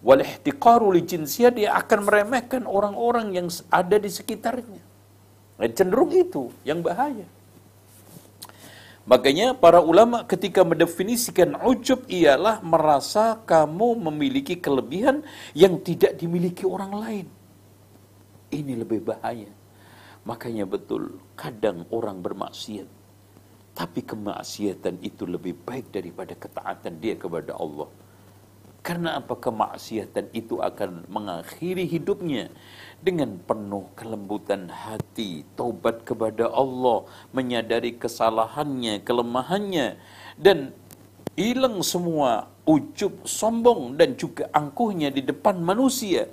wal ihtiqaru li jinsiha dia akan meremehkan orang-orang yang ada di sekitarnya. Dan cenderung itu yang bahaya. Makanya para ulama ketika mendefinisikan ujub ialah merasa kamu memiliki kelebihan yang tidak dimiliki orang lain. Ini lebih bahaya. Makanya betul, kadang orang bermaksiat. Tapi kemaksiatan itu lebih baik daripada ketaatan dia kepada Allah. Karena apa? Kemaksiatan itu akan mengakhiri hidupnya. Dengan penuh kelembutan hati, taubat kepada Allah, menyadari kesalahannya, kelemahannya dan hilang semua ujub, sombong dan juga angkuhnya di depan manusia.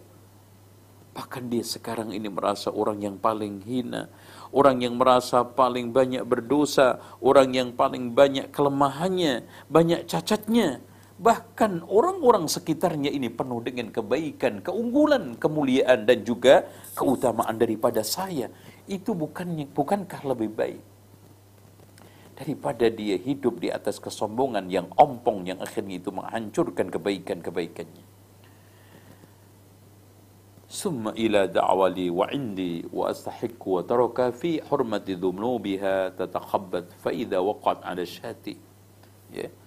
Bahkan dia sekarang ini merasa orang yang paling hina, orang yang merasa paling banyak berdosa, orang yang paling banyak kelemahannya, banyak cacatnya Bahkan orang-orang sekitarnya ini penuh dengan kebaikan, keunggulan, kemuliaan dan juga keutamaan daripada saya. Itu bukannya bukankah lebih baik daripada dia hidup di atas kesombongan yang ompong yang akhirnya itu menghancurkan kebaikan-kebaikannya. Wa astahiq wa taraka fi hurmati dhunubiha tatakhabbat fa idza waqat 'ala syati. Ya. Yeah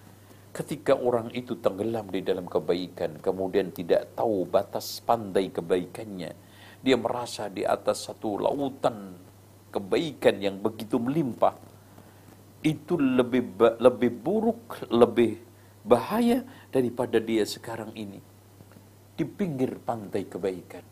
Ketika orang itu tenggelam di dalam kebaikan, kemudian tidak tahu batas pandai kebaikannya, dia merasa di atas satu lautan kebaikan yang begitu melimpah. Itu lebih lebih buruk, lebih bahaya daripada dia sekarang ini. Di pinggir pantai kebaikan.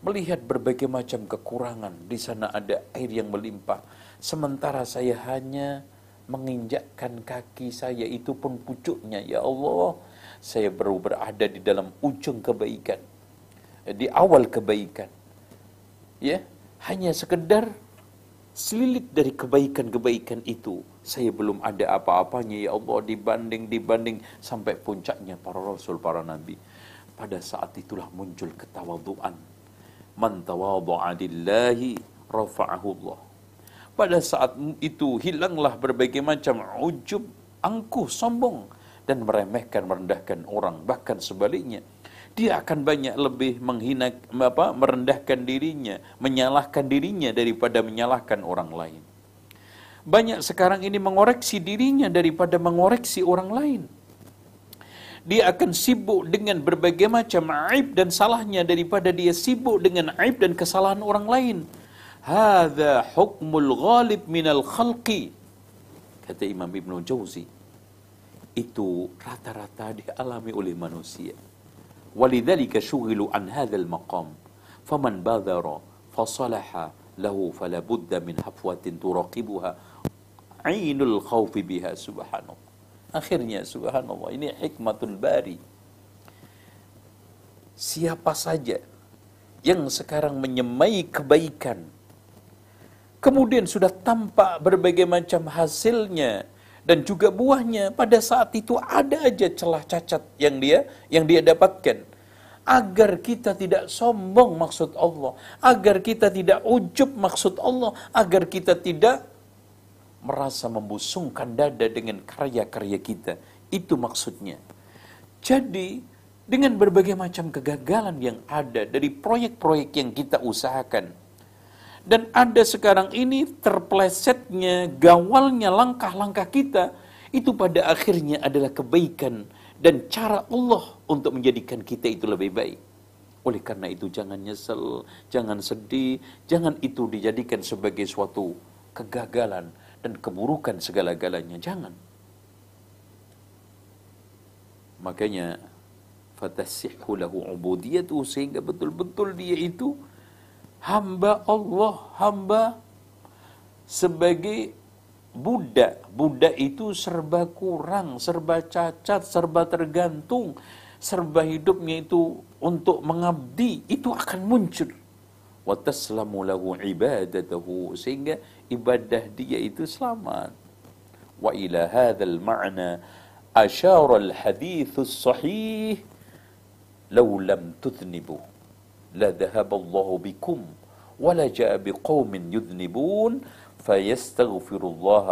Melihat berbagai macam kekurangan, di sana ada air yang melimpah. Sementara saya hanya menginjakkan kaki saya itu pun pucuknya ya Allah saya baru berada di dalam ujung kebaikan di awal kebaikan. Ya hanya sekedar selilit dari kebaikan-kebaikan itu saya belum ada apa-apanya ya Allah dibanding dibanding sampai puncaknya para rasul para nabi. Pada saat itulah muncul ketawaduan. Man tawadhu'a lillahi rafa'ahu Allah pada saat itu hilanglah berbagai macam ujub, angkuh, sombong dan meremehkan, merendahkan orang. Bahkan sebaliknya, dia akan banyak lebih menghina apa merendahkan dirinya, menyalahkan dirinya daripada menyalahkan orang lain. Banyak sekarang ini mengoreksi dirinya daripada mengoreksi orang lain. Dia akan sibuk dengan berbagai macam aib dan salahnya daripada dia sibuk dengan aib dan kesalahan orang lain. Hada hukmul ghalib minal khalqi. Kata Imam Ibn Jauzi. Itu rata-rata dialami oleh manusia. Walidhalika syughilu an hadzal maqam. Faman badara fasalaha lahu fala budda min hafwatin turaqibuha ainul khawfi biha subhanallah. Akhirnya subhanallah ini hikmatul bari. Siapa saja yang sekarang menyemai kebaikan kemudian sudah tampak berbagai macam hasilnya dan juga buahnya. Pada saat itu ada aja celah cacat yang dia yang dia dapatkan. Agar kita tidak sombong maksud Allah agar kita tidak ujub maksud Allah agar kita tidak merasa membusungkan dada dengan karya-karya kita. Itu maksudnya. Jadi dengan berbagai macam kegagalan yang ada dari proyek-proyek yang kita usahakan. Dan ada sekarang ini terplesetnya, gawalnya langkah-langkah kita, itu pada akhirnya adalah kebaikan dan cara Allah untuk menjadikan kita itu lebih baik. Oleh karena itu jangan nyesel, jangan sedih, jangan itu dijadikan sebagai suatu kegagalan dan keburukan segala-galanya. Jangan. Makanya fatasihhu lahu ubudiyatu sehingga betul-betul dia itu hamba Allah, hamba sebagai budak. Budak itu serba kurang, serba cacat, serba tergantung, serba hidupnya itu untuk mengabdi, itu akan muncul. Wa taslamu lahu ibadatahu sehingga ibadah dia itu selamat. Wa ila hadzal ma'na asyara al-hadits sahih law lam tudhnibu la dhahaba Allah bikum wa la jaa biqaumin yudhnibun fayastaghfirullah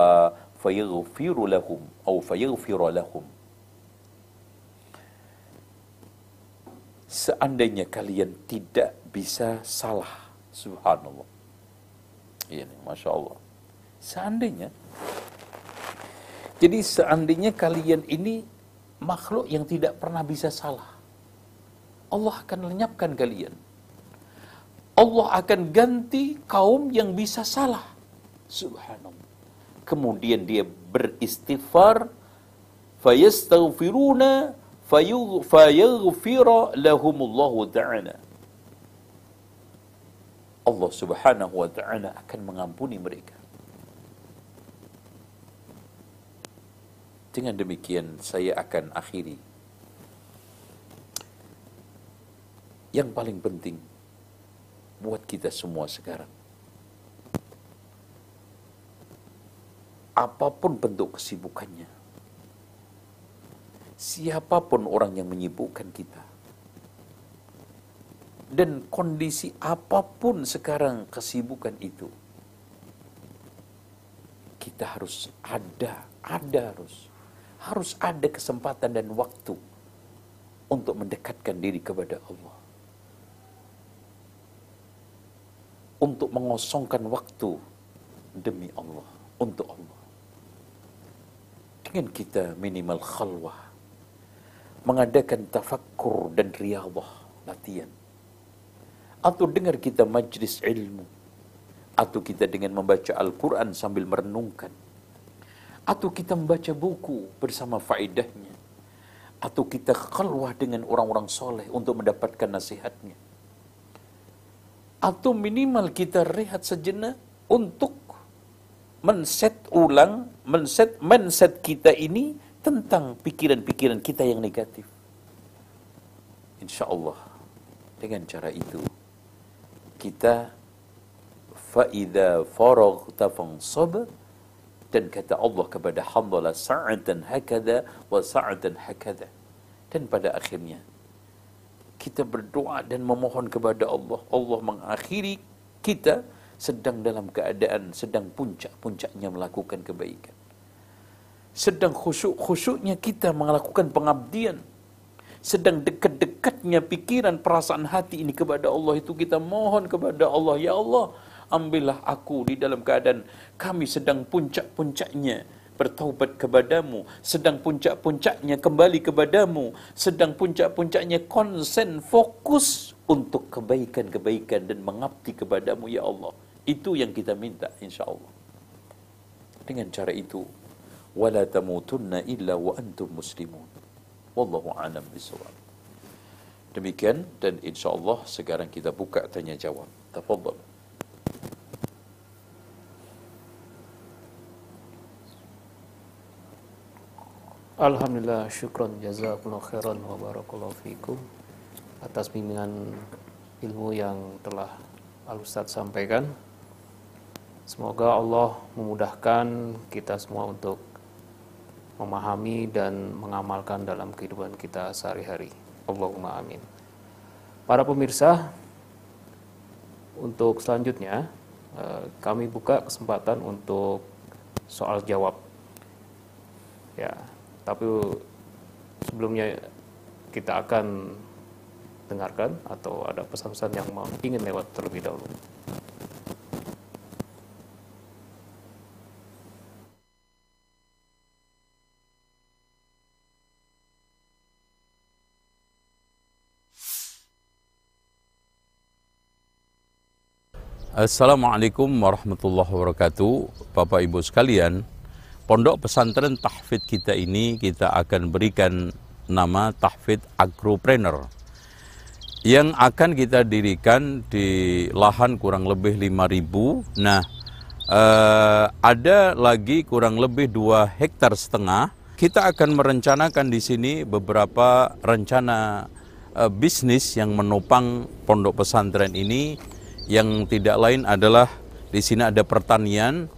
fayaghfiru lahum atau fayaghfir lahum. Seandainya kalian tidak bisa salah subhanallah. Ini masya Allah. Seandainya jadi seandainya kalian ini makhluk yang tidak pernah bisa salah Allah akan lenyapkan kalian. Allah akan ganti kaum yang bisa salah. Subhanallah. Kemudian dia beristighfar, fayastaghfiruna fayaghfira lahumullahu ta'ala. Allah Subhanahu wa taala akan mengampuni mereka. Dengan demikian saya akan akhiri yang paling penting buat kita semua sekarang. Apa pun bentuk kesibukannya, siapa pun orang yang menyibukkan kita, dan kondisi apa pun sekarang kesibukan itu, kita harus ada, ada harus, harus ada kesempatan dan waktu untuk mendekatkan diri kepada Allah. Untuk mengosongkan waktu demi Allah, untuk Allah. Dengan kita minimal khalwah, mengadakan tafakkur dan riyadhah, latihan. Atau dengar kita majlis ilmu, atau kita dengan membaca Al-Quran sambil merenungkan, atau kita membaca buku bersama faedahnya, atau kita khalwah dengan orang-orang soleh untuk mendapatkan nasihatnya atau minimal kita rehat sejenak untuk menset ulang, menset mindset kita ini tentang pikiran-pikiran kita yang negatif. Insya Allah dengan cara itu kita faida faraghta fansab dan kata Allah kepada hamba sa'atan hakada wa sa'atan hakada dan pada akhirnya kita berdoa dan memohon kepada Allah. Allah mengakhiri kita sedang dalam keadaan sedang puncak-puncaknya melakukan kebaikan. Sedang khusyuk-khusyuknya kita melakukan pengabdian. Sedang dekat-dekatnya pikiran perasaan hati ini kepada Allah itu kita mohon kepada Allah, ya Allah, ambillah aku di dalam keadaan kami sedang puncak-puncaknya bertaubat kepadamu, sedang puncak-puncaknya kembali kepadamu, sedang puncak-puncaknya konsen fokus untuk kebaikan-kebaikan dan mengabdi kepadamu ya Allah. Itu yang kita minta insya Allah. Dengan cara itu, wala tamutunna illa wa antum muslimun. Wallahu a'lam bishawab. Demikian dan insya Allah sekarang kita buka tanya jawab. Tafadhal. Alhamdulillah syukron jazakumullah khairan wa barakallahu fikum atas bimbingan ilmu yang telah Al Ustaz sampaikan. Semoga Allah memudahkan kita semua untuk memahami dan mengamalkan dalam kehidupan kita sehari-hari. Allahumma amin. Para pemirsa, untuk selanjutnya eh, kami buka kesempatan untuk soal jawab. Ya, tapi sebelumnya kita akan dengarkan atau ada pesan-pesan yang mau ingin lewat terlebih dahulu. Assalamualaikum warahmatullahi wabarakatuh Bapak Ibu sekalian Pondok pesantren tahfid kita ini kita akan berikan nama tahfid agropreneur. Yang akan kita dirikan di lahan kurang lebih 5000 nah eh, ada lagi kurang lebih 2 hektar setengah. Kita akan merencanakan di sini beberapa rencana eh, bisnis yang menopang pondok pesantren ini. Yang tidak lain adalah di sini ada pertanian.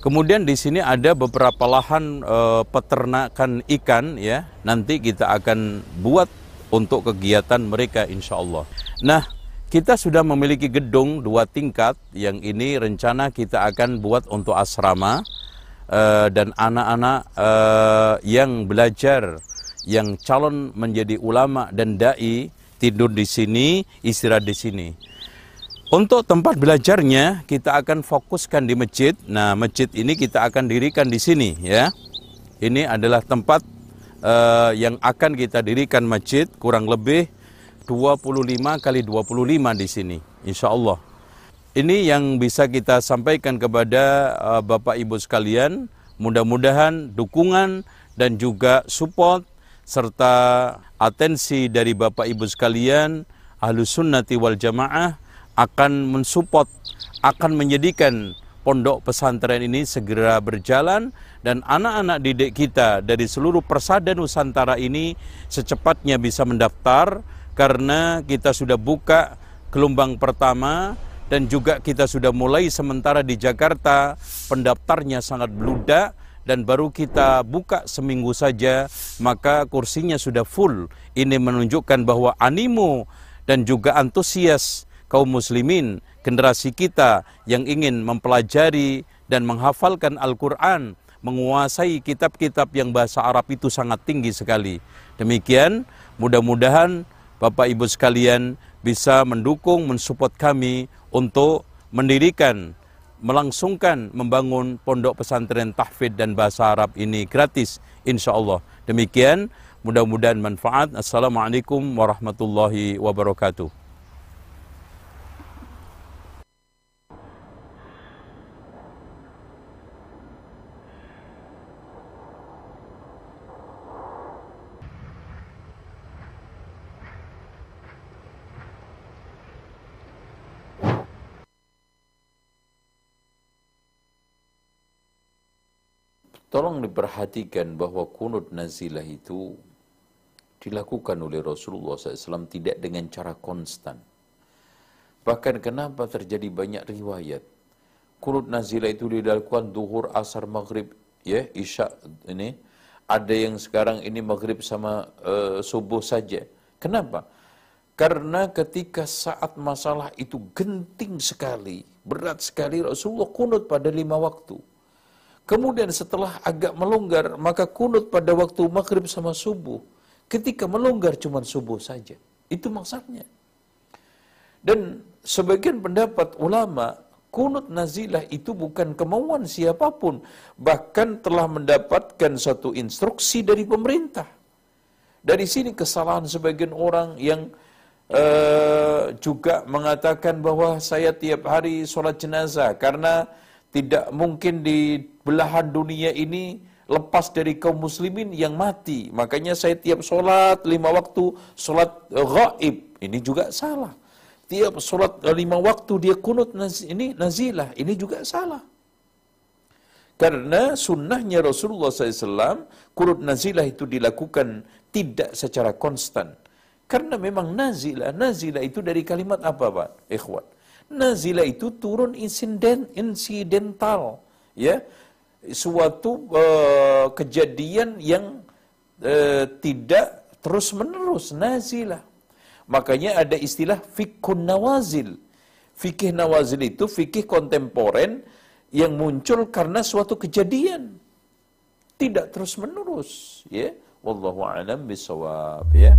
Kemudian di sini ada beberapa lahan e, peternakan ikan ya. Nanti kita akan buat untuk kegiatan mereka insya Allah. Nah, kita sudah memiliki gedung dua tingkat yang ini rencana kita akan buat untuk asrama e, dan anak-anak e, yang belajar yang calon menjadi ulama dan dai tidur di sini, istirahat di sini. Untuk tempat belajarnya kita akan fokuskan di masjid. Nah, masjid ini kita akan dirikan di sini ya. Ini adalah tempat uh, yang akan kita dirikan masjid kurang lebih 25 kali 25 di sini insya Allah. Ini yang bisa kita sampaikan kepada uh, Bapak Ibu sekalian. Mudah-mudahan dukungan dan juga support serta atensi dari Bapak Ibu sekalian Ahlus Sunnati wal Jamaah akan mensupport, akan menjadikan pondok pesantren ini segera berjalan dan anak-anak didik kita dari seluruh persada Nusantara ini secepatnya bisa mendaftar karena kita sudah buka gelombang pertama dan juga kita sudah mulai sementara di Jakarta. Pendaftarnya sangat beludak dan baru kita buka seminggu saja maka kursinya sudah full. Ini menunjukkan bahwa animo dan juga antusias kaum muslimin, generasi kita yang ingin mempelajari dan menghafalkan Al-Quran, menguasai kitab-kitab yang bahasa Arab itu sangat tinggi sekali. Demikian, mudah-mudahan Bapak Ibu sekalian bisa mendukung, mensupport kami untuk mendirikan, melangsungkan, membangun pondok pesantren tahfidz dan bahasa Arab ini gratis, insya Allah. Demikian, mudah-mudahan manfaat. Assalamualaikum warahmatullahi wabarakatuh. Tolong diperhatikan bahwa kunut nazilah itu dilakukan oleh Rasulullah SAW tidak dengan cara konstan. Bahkan kenapa terjadi banyak riwayat. Kunut nazilah itu dilakukan duhur, asar, maghrib, ya, isya ini. Ada yang sekarang ini maghrib sama uh, subuh saja. Kenapa? Karena ketika saat masalah itu genting sekali, berat sekali, Rasulullah kunut pada lima waktu. Kemudian setelah agak melonggar, maka kunut pada waktu maghrib sama subuh. Ketika melonggar cuma subuh saja. Itu maksudnya. Dan sebagian pendapat ulama, kunut nazilah itu bukan kemauan siapa pun. Bahkan telah mendapatkan satu instruksi dari pemerintah. Dari sini kesalahan sebagian orang yang uh, juga mengatakan bahwa saya tiap hari sholat jenazah karena tidak mungkin di belahan dunia ini lepas dari kaum muslimin yang mati. Makanya saya tiap sholat lima waktu, sholat gaib. Ini juga salah. Tiap sholat lima waktu dia kunut ini nazilah. Ini juga salah. Karena sunnahnya Rasulullah SAW, kunut nazilah itu dilakukan tidak secara konstan. Karena memang nazilah, nazilah itu dari kalimat apa Pak? Ikhwan Nazilah itu turun insiden, insidental, ya, suatu uh, kejadian yang uh, tidak terus menerus nazilah. Makanya ada istilah fikun nawazil. Fikih nawazil itu fikih kontemporer yang muncul karena suatu kejadian. Tidak terus menerus, ya. Wallahu a'lam bisawab ya.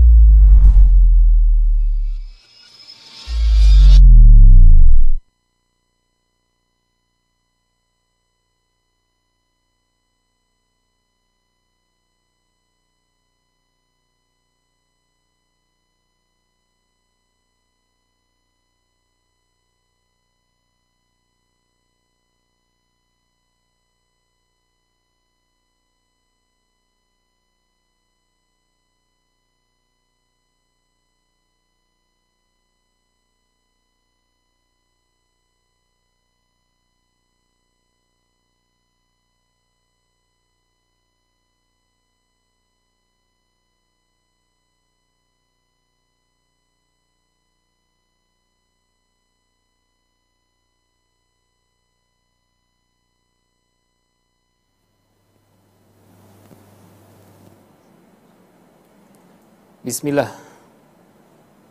Bismillah.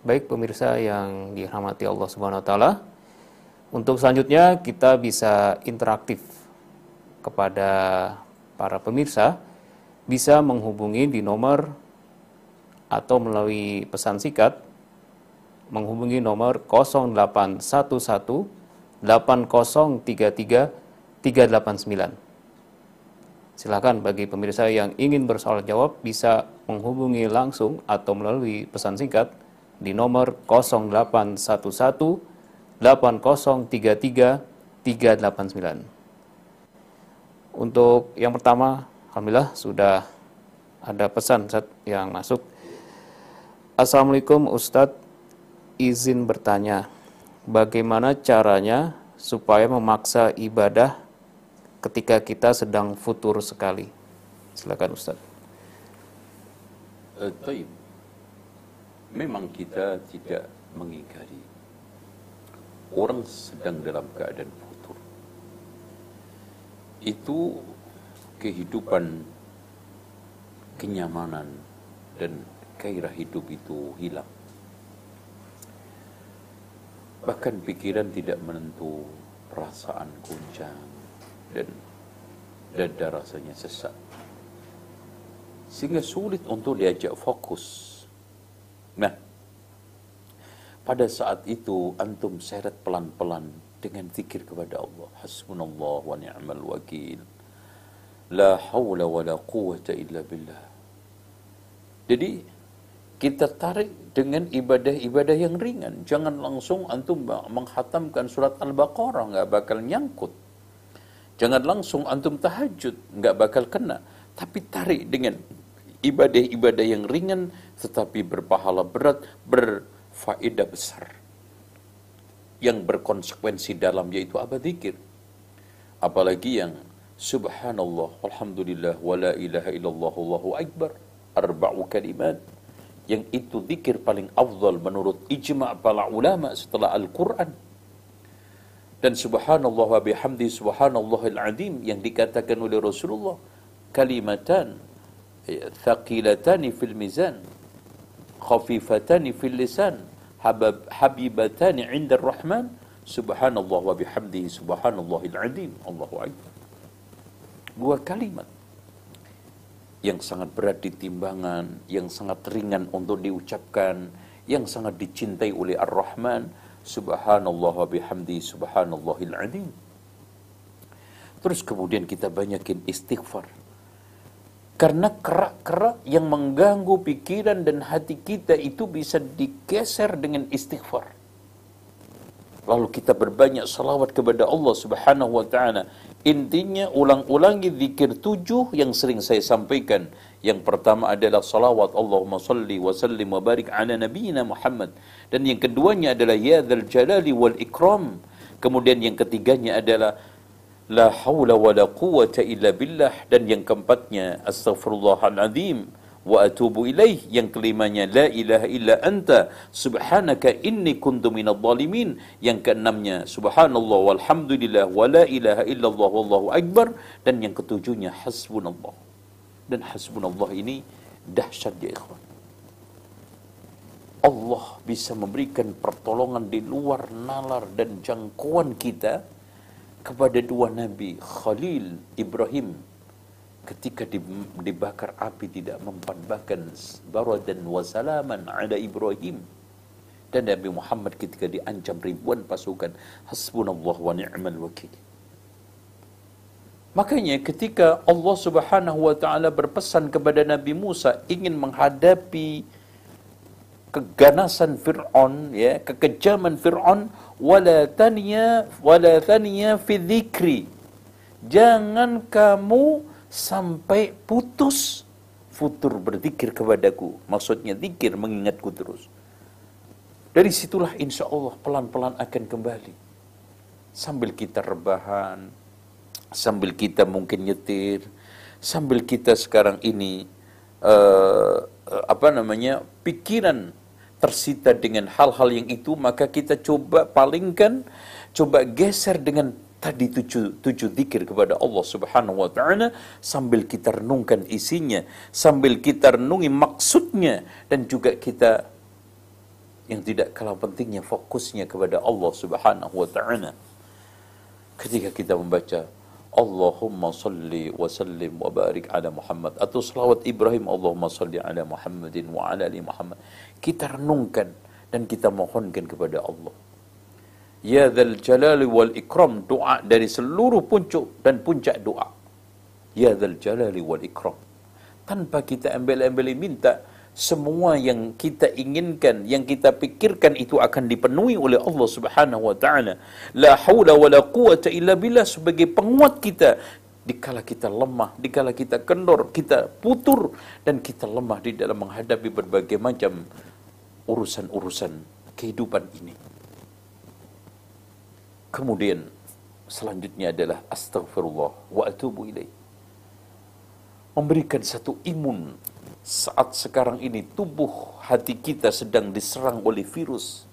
Baik pemirsa yang dirahmati Allah Subhanahu wa taala. Untuk selanjutnya kita bisa interaktif kepada para pemirsa bisa menghubungi di nomor atau melalui pesan sikat menghubungi nomor 0811 8033 389. Silakan bagi pemirsa yang ingin bersoal jawab bisa menghubungi langsung atau melalui pesan singkat di nomor 0811 8033 389. Untuk yang pertama, Alhamdulillah sudah ada pesan yang masuk. Assalamualaikum Ustadz, izin bertanya, bagaimana caranya supaya memaksa ibadah ketika kita sedang futur sekali. Silakan Ustaz. Uh, Memang kita tidak mengingkari orang sedang dalam keadaan futur. Itu kehidupan, kenyamanan, dan gairah hidup itu hilang. Bahkan pikiran tidak menentu, perasaan goncang, dan dada rasanya sesak. Sehingga sulit untuk diajak fokus. Nah, pada saat itu antum seret pelan-pelan dengan zikir kepada Allah. Hasbunallah wa ni'mal wakil. La hawla wa la quwata illa billah. Jadi kita tarik dengan ibadah-ibadah yang ringan. Jangan langsung antum menghatamkan surat Al-Baqarah, nggak bakal nyangkut. Jangan langsung antum tahajud, nggak bakal kena. Tapi tarik dengan ibadah-ibadah yang ringan, tetapi berpahala berat, berfaedah besar. Yang berkonsekuensi dalam yaitu apa zikir. Apalagi yang subhanallah, alhamdulillah, wa la ilaha illallah, Allahu akbar, arba'u kalimat. Yang itu zikir paling afdal menurut ijma' para ulama setelah Al-Quran dan subhanallah wa bihamdi subhanallahil azim yang dikatakan oleh Rasulullah kalimatan ya, thaqilatani fil mizan khafifatani fil lisan habab, habibatani inda rahman subhanallah wa bihamdi subhanallahil azim Allahu akbar. Dua kalimat yang sangat berat di timbangan yang sangat ringan untuk diucapkan yang sangat dicintai oleh Ar-Rahman Subhanallah wa bihamdi subhanallahil azim. Terus kemudian kita banyakin istighfar. Karena kerak-kerak yang mengganggu pikiran dan hati kita itu bisa digeser dengan istighfar. Lalu kita berbanyak salawat kepada Allah subhanahu wa ta'ala. Intinya ulang-ulangi zikir tujuh yang sering saya sampaikan. Yang pertama adalah salawat Allahumma salli wa sallim wa barik ala nabiyina Muhammad. Dan yang keduanya adalah ya dzal jalali wal ikram. Kemudian yang ketiganya adalah la haula wa la quwata illa billah. Dan yang keempatnya astaghfirullahalazim wa atubu ilaih. Yang kelimanya la ilaha illa anta. Subhanaka inni kuntu minadh dhalimin yang keenamnya subhanallah walhamdulillah wa la ilaha illallah wallahu akbar. Dan yang ketujuhnya hasbunallah dan hasbunallah ini dahsyat ya ikhwan. Allah bisa memberikan pertolongan di luar nalar dan jangkauan kita kepada dua nabi Khalil Ibrahim. Ketika dibakar api tidak memperbahkan baradan wa salaman ala Ibrahim. Dan Nabi Muhammad ketika diancam ribuan pasukan hasbunallah wa ni'mal wakil Makanya ketika Allah Subhanahu wa taala berpesan kepada Nabi Musa ingin menghadapi keganasan Firaun ya, kekejaman Firaun wala taniya wala taniya fi dzikri. Jangan kamu sampai putus futur berzikir kepadaku. Maksudnya zikir mengingatku terus. Dari situlah insya Allah pelan-pelan akan kembali. Sambil kita rebahan, sambil kita mungkin nyetir, sambil kita sekarang ini uh, apa namanya pikiran tersita dengan hal-hal yang itu, maka kita coba palingkan, coba geser dengan tadi tujuh, tujuh zikir kepada Allah subhanahu wa ta'ala sambil kita renungkan isinya, sambil kita renungi maksudnya dan juga kita yang tidak kalah pentingnya fokusnya kepada Allah subhanahu wa ta'ala. Ketika kita membaca Allahumma salli wa sallim wa barik ala Muhammad. Atau salawat Ibrahim Allahumma salli ala Muhammadin wa ala ali Muhammad. Kita renungkan dan kita mohonkan kepada Allah. Ya dzal jalali wal ikram doa dari seluruh puncak dan puncak doa. Ya dzal jalali wal ikram. Tanpa kita ambil-ambil minta semua yang kita inginkan, yang kita pikirkan itu akan dipenuhi oleh Allah Subhanahu wa taala. La haula wala quwata illa billah sebagai penguat kita dikala kita lemah, dikala kita kendor, kita putur dan kita lemah di dalam menghadapi berbagai macam urusan-urusan kehidupan ini. Kemudian selanjutnya adalah astagfirullah wa atubu ilaih. Memberikan satu imun saat sekarang ini tubuh hati kita sedang diserang oleh virus,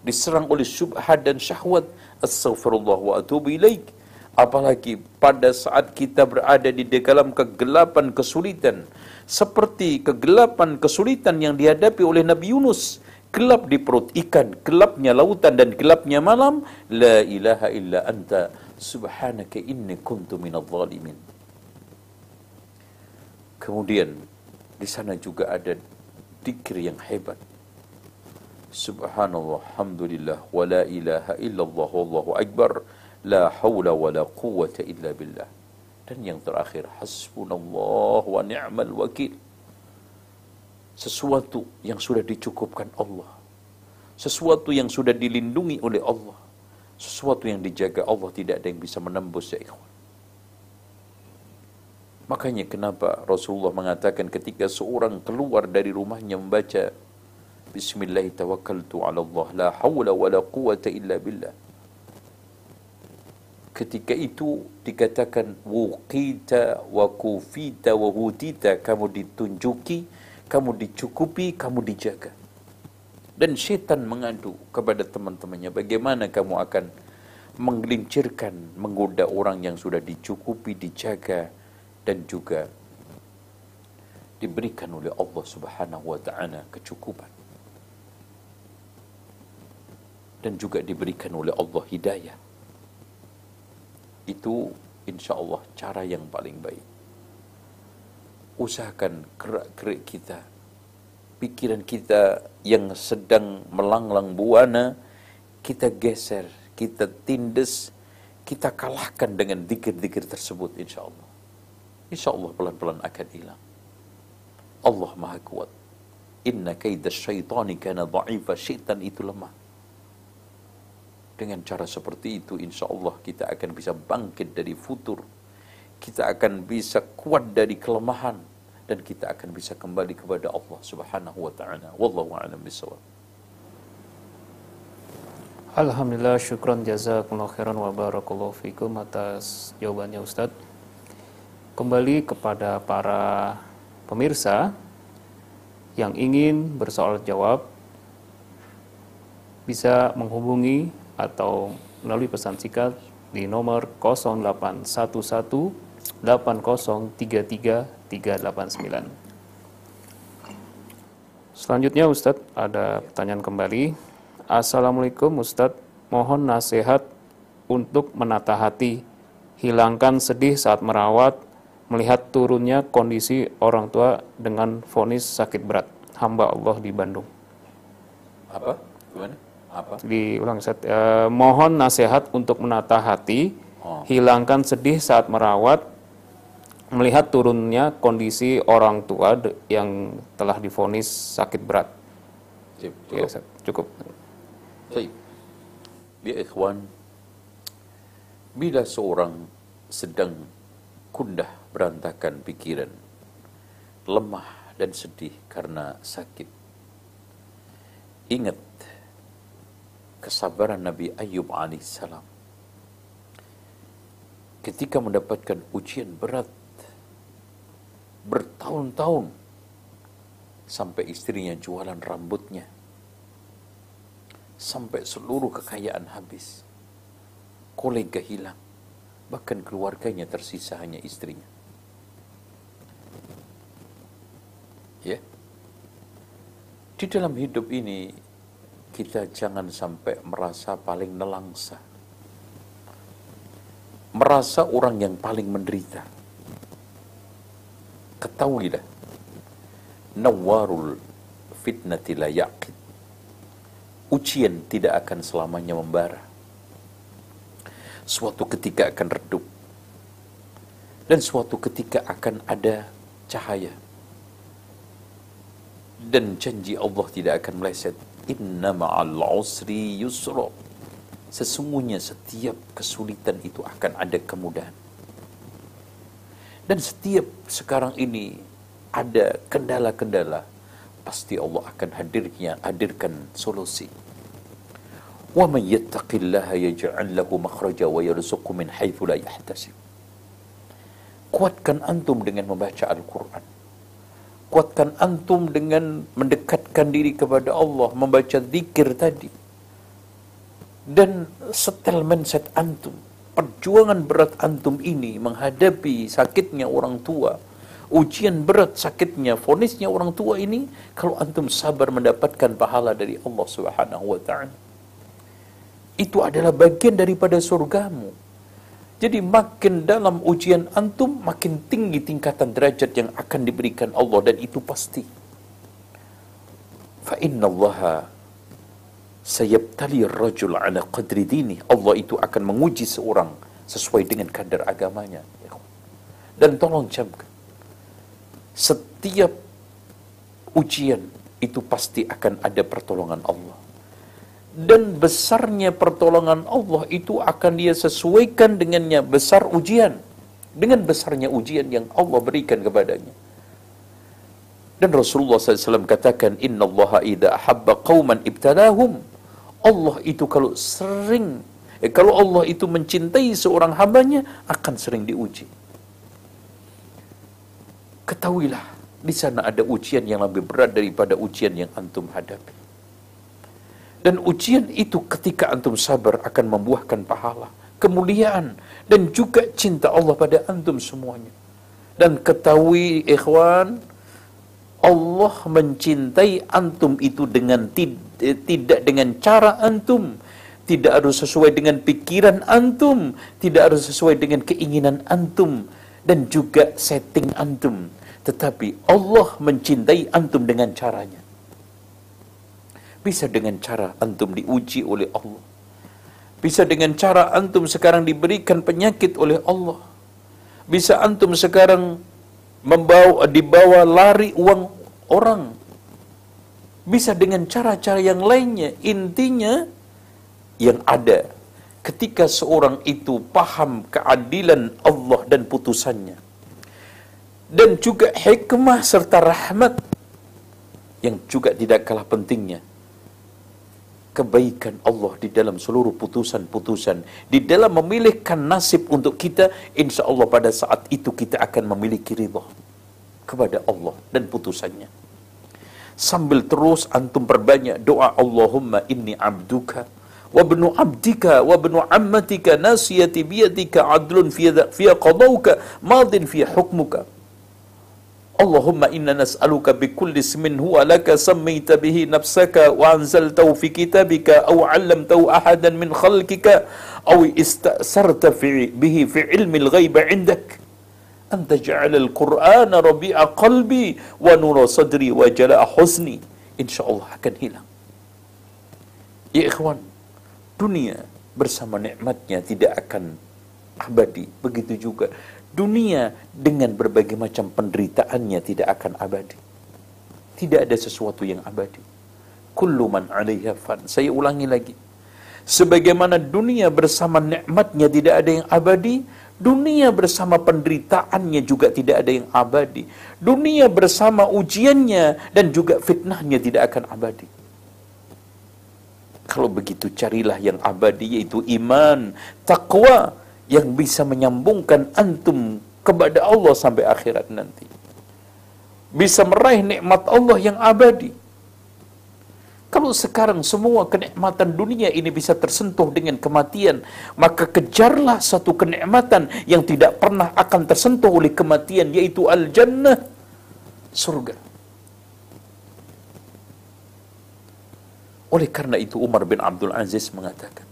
diserang oleh syubhat dan syahwat, astaghfirullah wa atubu ilaik. Apalagi pada saat kita berada di dalam kegelapan kesulitan, seperti kegelapan kesulitan yang dihadapi oleh Nabi Yunus, gelap di perut ikan, gelapnya lautan dan gelapnya malam, la ilaha illa anta subhanaka inni kuntu minadh. Kemudian di sana juga ada dikir yang hebat. Subhanallah, alhamdulillah, wa la ilaha illallah, wallahu akbar, la hawla wa la quwwata illa billah. Dan yang terakhir, hasbunallah wa ni'mal wakil. Sesuatu yang sudah dicukupkan Allah. Sesuatu yang sudah dilindungi oleh Allah. Sesuatu yang dijaga Allah tidak ada yang bisa menembus ya ikhwan. Makanya kenapa Rasulullah mengatakan ketika seorang keluar dari rumahnya membaca Bismillah tawakkaltu ala Allah la hawla wa la quwata illa billah. Ketika itu dikatakan wuqita wa kufita wa hudita kamu ditunjuki, kamu dicukupi, kamu dijaga. Dan syaitan mengadu kepada teman-temannya bagaimana kamu akan menggelincirkan, menggoda orang yang sudah dicukupi, dijaga, dan juga diberikan oleh Allah Subhanahu wa taala kecukupan. Dan juga diberikan oleh Allah hidayah. Itu insya Allah cara yang paling baik. Usahakan gerak-gerik kita pikiran kita yang sedang melanglang buana kita geser kita tindes kita kalahkan dengan dikir-dikir tersebut insya Allah insya Allah pelan-pelan akan hilang. Allah maha kuat. Inna kaida syaitani kana dha'ifa. Syaitan itu lemah. Dengan cara seperti itu, insya Allah kita akan bisa bangkit dari futur. Kita akan bisa kuat dari kelemahan. Dan kita akan bisa kembali kepada Allah subhanahu wa ta'ala. Wallahu a'lam bisawab. Alhamdulillah syukran jazakumullah khairan wa barakallahu fikum atas jawabannya Ustadz kembali kepada para pemirsa yang ingin bersoal jawab bisa menghubungi atau melalui pesan singkat di nomor 0811 Selanjutnya Ustadz ada pertanyaan kembali. Assalamualaikum Ustadz, mohon nasihat untuk menata hati, hilangkan sedih saat merawat melihat turunnya kondisi orang tua dengan vonis sakit berat hamba Allah di Bandung. Apa? Gimana? Apa? Diulang Ustaz. Eh, mohon nasihat untuk menata hati, Oh. hilangkan sedih saat merawat, melihat turunnya kondisi orang tua yang telah divonis sakit berat. Sip, Ya, cukup. Ustaz. cukup. Baik. Ya ikhwan, bila seorang sedang kundah berantakan pikiran, lemah dan sedih karena sakit, ingat kesabaran Nabi Ayub alaihissalam ketika mendapatkan ujian berat bertahun-tahun sampai istrinya jualan rambutnya sampai seluruh kekayaan habis. Kolega hilang, bahkan keluarganya tersisa hanya istrinya. Ya. Di dalam hidup ini kita jangan sampai merasa paling nelangsa. Merasa orang yang paling menderita. Ketahuilah, nawarul fitnati la yaqid ujian tidak akan selamanya membara. Suatu ketika akan redup. Dan suatu ketika akan ada cahaya. Dan janji Allah tidak akan meleset. Inna ma'al usri yusra. Sesungguhnya setiap kesulitan itu akan ada kemudahan. Dan setiap sekarang ini ada kendala-kendala pasti Allah akan hadirnya hadirkan solusi. Wa man yattaqillaha yaj'al lahu makhraja wa yarzuqhu min haitsu la yahtasib. Kuatkan antum dengan membaca Al-Qur'an. Kuatkan antum dengan mendekatkan diri kepada Allah, membaca zikir tadi. Dan setel mindset antum. Perjuangan berat antum ini menghadapi sakitnya orang tua, ujian berat sakitnya, fonisnya orang tua ini, kalau antum sabar mendapatkan pahala dari Allah Subhanahu wa taala. Itu adalah bagian daripada surgamu. Jadi makin dalam ujian antum, makin tinggi tingkatan derajat yang akan diberikan Allah dan itu pasti. Fa inna Allah sayabtali rajul ala qadri dini. Allah itu akan menguji seorang sesuai dengan kadar agamanya. Dan tolong camkan setiap ujian itu pasti akan ada pertolongan Allah. Dan besarnya pertolongan Allah itu akan dia sesuaikan dengannya besar ujian. Dengan besarnya ujian yang Allah berikan kepadanya. Dan Rasulullah SAW katakan, Inna Allah idha ahabba qawman ibtalahum. Allah itu kalau sering, eh, kalau Allah itu mencintai seorang hambanya, akan sering diuji. Ketahuilah, di sana ada ujian yang lebih berat daripada ujian yang antum hadapi. Dan ujian itu ketika antum sabar akan membuahkan pahala, kemuliaan, dan juga cinta Allah pada antum semuanya. Dan ketahui ikhwan, Allah mencintai antum itu dengan tid tidak dengan cara antum, tidak harus sesuai dengan pikiran antum, tidak harus sesuai dengan keinginan antum, dan juga setting antum. Tetapi Allah mencintai antum dengan caranya. Bisa dengan cara antum diuji oleh Allah. Bisa dengan cara antum sekarang diberikan penyakit oleh Allah. Bisa antum sekarang membawa dibawa lari uang orang. Bisa dengan cara-cara yang lainnya. Intinya yang ada ketika seorang itu paham keadilan Allah dan putusannya dan juga hikmah serta rahmat yang juga tidak kalah pentingnya kebaikan Allah di dalam seluruh putusan-putusan di dalam memilihkan nasib untuk kita insya Allah pada saat itu kita akan memiliki ridha kepada Allah dan putusannya. Sambil terus antum perbanyak doa Allahumma inni abduka wa ibnu abdika wa ibnu ammatika nasiyati biyadika adlun fi qadauka madin fi hukmuka Allahumma inna nas'aluka bi kulli ismin huwa laka wa anzaltahu fi kitabika aw 'allamtahu ahadan min khalqika aw istasarta fi bihi fi ilmi al-ghaib 'indak an taj'ala al-Qur'ana qalbi wa nura sadri wa jala'a husni akan hilang. Ya ikhwan dunia bersama nikmatnya tidak akan abadi. Begitu juga dunia dengan berbagai macam penderitaannya tidak akan abadi. Tidak ada sesuatu yang abadi. Kullu man 'alaiha fan. Saya ulangi lagi. Sebagaimana dunia bersama nikmatnya tidak ada yang abadi Dunia bersama penderitaannya juga tidak ada yang abadi. Dunia bersama ujiannya dan juga fitnahnya tidak akan abadi. Kalau begitu carilah yang abadi yaitu iman, takwa yang bisa menyambungkan antum kepada Allah sampai akhirat nanti. Bisa meraih nikmat Allah yang abadi. Kalau sekarang semua kenikmatan dunia ini bisa tersentuh dengan kematian, maka kejarlah satu kenikmatan yang tidak pernah akan tersentuh oleh kematian, yaitu al-jannah, surga. Oleh karena itu Umar bin Abdul Aziz mengatakan,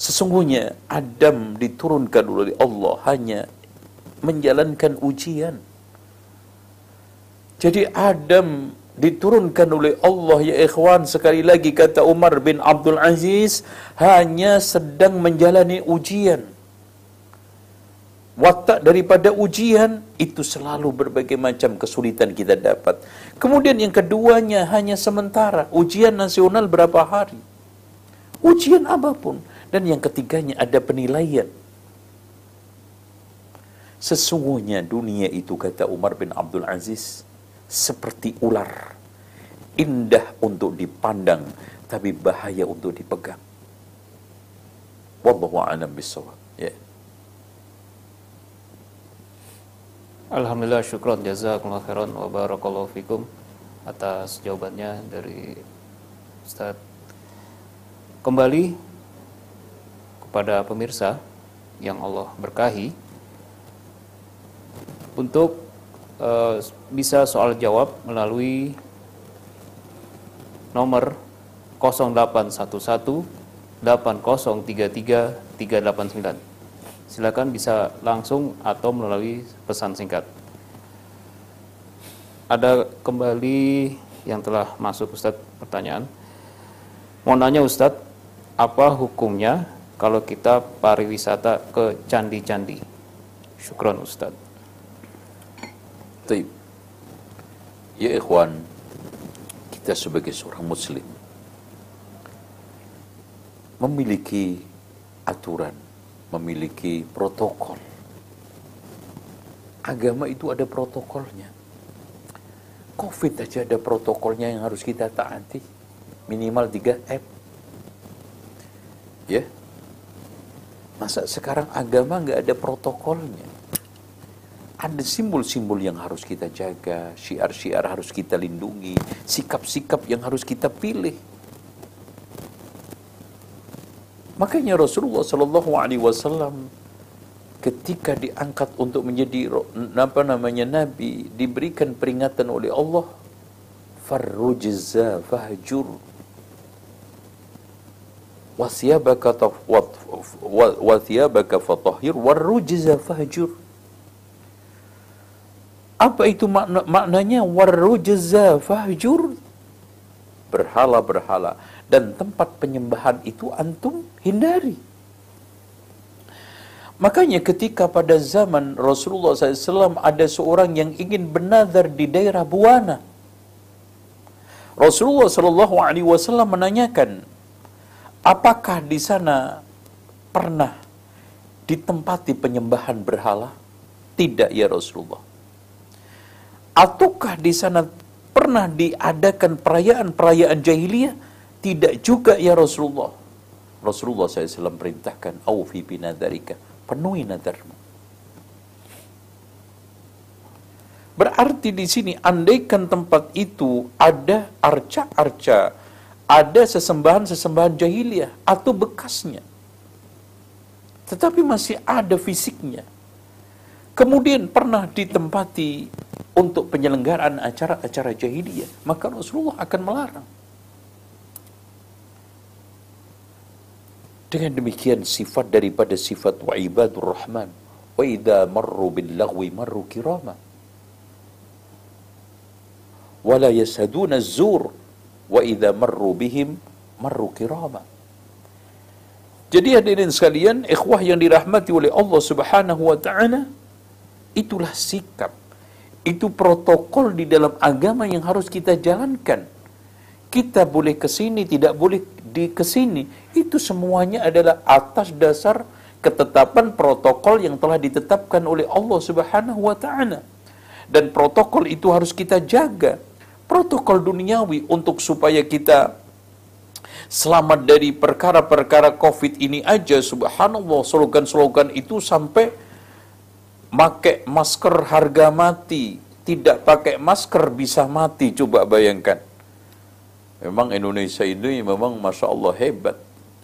Sesungguhnya Adam diturunkan oleh Allah hanya menjalankan ujian. Jadi Adam diturunkan oleh Allah ya ikhwan sekali lagi kata Umar bin Abdul Aziz hanya sedang menjalani ujian. Watak daripada ujian itu selalu berbagai macam kesulitan kita dapat. Kemudian yang keduanya hanya sementara ujian nasional berapa hari? Ujian apa pun dan yang ketiganya ada penilaian sesungguhnya dunia itu kata Umar bin Abdul Aziz seperti ular. Indah untuk dipandang, tapi bahaya untuk dipegang. Wallahu a'lam bishawab. Ya. Alhamdulillah syukron jazakumullah khairan wa barakallahu fikum atas jawabannya dari Ustaz. Kembali kepada pemirsa yang Allah berkahi untuk uh, bisa soal jawab melalui nomor 0811 8033 389. Silakan bisa langsung atau melalui pesan singkat. Ada kembali yang telah masuk Ustadz pertanyaan. Mau nanya Ustadz, apa hukumnya kalau kita pariwisata ke candi-candi? Syukron Ustadz. Taib. Ya ikhwan, kita sebagai seorang muslim memiliki aturan, memiliki protokol. Agama itu ada protokolnya. Covid aja ada protokolnya yang harus kita taati. Minimal 3M. Ya. Masa sekarang agama nggak ada protokolnya? ada simbol-simbol yang harus kita jaga, syiar-syiar harus kita lindungi, sikap-sikap yang harus kita pilih. Makanya Rasulullah Shallallahu Alaihi Wasallam ketika diangkat untuk menjadi apa namanya nabi diberikan peringatan oleh Allah farrujza fahjur wasiyabaka wasiyabaka fatahhir warrujza fahjur apa itu makna, maknanya? Warrujza fahjur. Berhala-berhala. Dan tempat penyembahan itu antum hindari. Makanya ketika pada zaman Rasulullah SAW ada seorang yang ingin bernazar di daerah Buana. Rasulullah SAW menanyakan, apakah di sana pernah ditempati penyembahan berhala? Tidak ya Rasulullah. Ataukah di sana pernah diadakan perayaan-perayaan jahiliyah? Tidak juga ya Rasulullah. Rasulullah SAW perintahkan, Awfi binadarika, penuhi nadarmu. Berarti di sini andaikan tempat itu ada arca-arca, ada sesembahan-sesembahan jahiliyah atau bekasnya. Tetapi masih ada fisiknya. Kemudian pernah ditempati untuk penyelenggaraan acara-acara jahiliyah, maka Rasulullah akan melarang. Dengan demikian sifat daripada sifat wa ibadur rahman, Wa idza marru bil lagwi marru kirama. Wa la az-zur wa idza marru bihim marru kirama. Jadi hadirin sekalian, ikhwah yang dirahmati oleh Allah Subhanahu wa taala, itulah sikap, itu protokol di dalam agama yang harus kita jalankan. Kita boleh ke sini, tidak boleh di ke sini. Itu semuanya adalah atas dasar ketetapan protokol yang telah ditetapkan oleh Allah Subhanahu wa taala. Dan protokol itu harus kita jaga. Protokol duniawi untuk supaya kita selamat dari perkara-perkara COVID ini aja, subhanallah, slogan-slogan itu sampai pakai masker harga mati, tidak pakai masker bisa mati, coba bayangkan. Memang Indonesia ini memang Masya Allah hebat,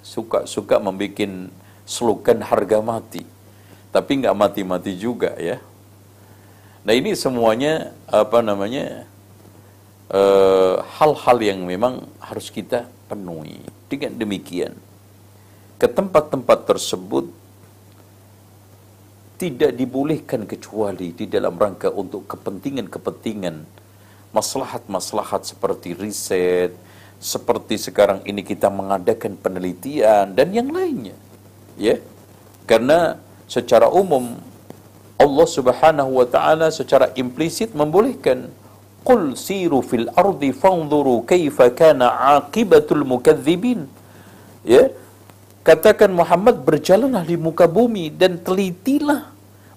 suka-suka membuat slogan harga mati, tapi nggak mati-mati juga ya. Nah ini semuanya apa namanya hal-hal uh, yang memang harus kita penuhi. Dengan demikian, ke tempat-tempat tersebut tidak dibolehkan kecuali di dalam rangka untuk kepentingan-kepentingan maslahat-maslahat seperti riset, seperti sekarang ini kita mengadakan penelitian dan yang lainnya. Ya. Karena secara umum Allah Subhanahu wa taala secara implisit membolehkan Qul siru fil ardi fanzuru kaifa kana aqibatul mukadzibin. Ya. Katakan Muhammad berjalanlah di muka bumi dan telitilah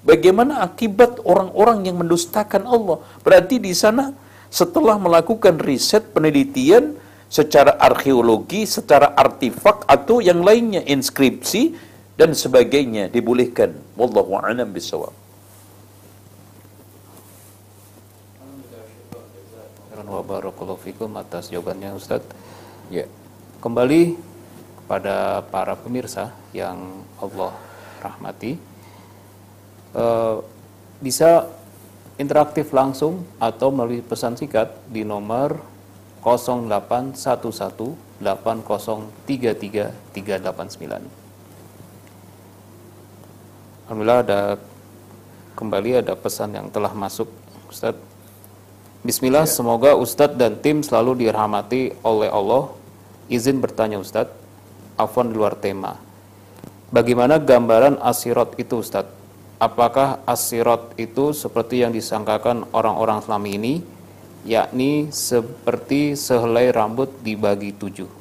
bagaimana akibat orang-orang yang mendustakan Allah. Berarti di sana setelah melakukan riset penelitian secara arkeologi, secara artefak atau yang lainnya inskripsi dan sebagainya dibolehkan. Wallahu a'lam bishawab. Wa barakallahu fikum atas jawabannya Ustaz. Ya. Kembali kepada para pemirsa yang Allah rahmati. Uh, bisa interaktif langsung atau melalui pesan singkat di nomor 081180333389. Alhamdulillah ada kembali ada pesan yang telah masuk Ustadz Bismillah, ya. semoga Ustadz dan tim selalu dirahmati oleh Allah. Izin bertanya Ustadz, afwan di luar tema. Bagaimana gambaran asirot itu Ustadz? Apakah asirot itu seperti yang disangkakan orang-orang selama ini, yakni seperti sehelai rambut dibagi tujuh?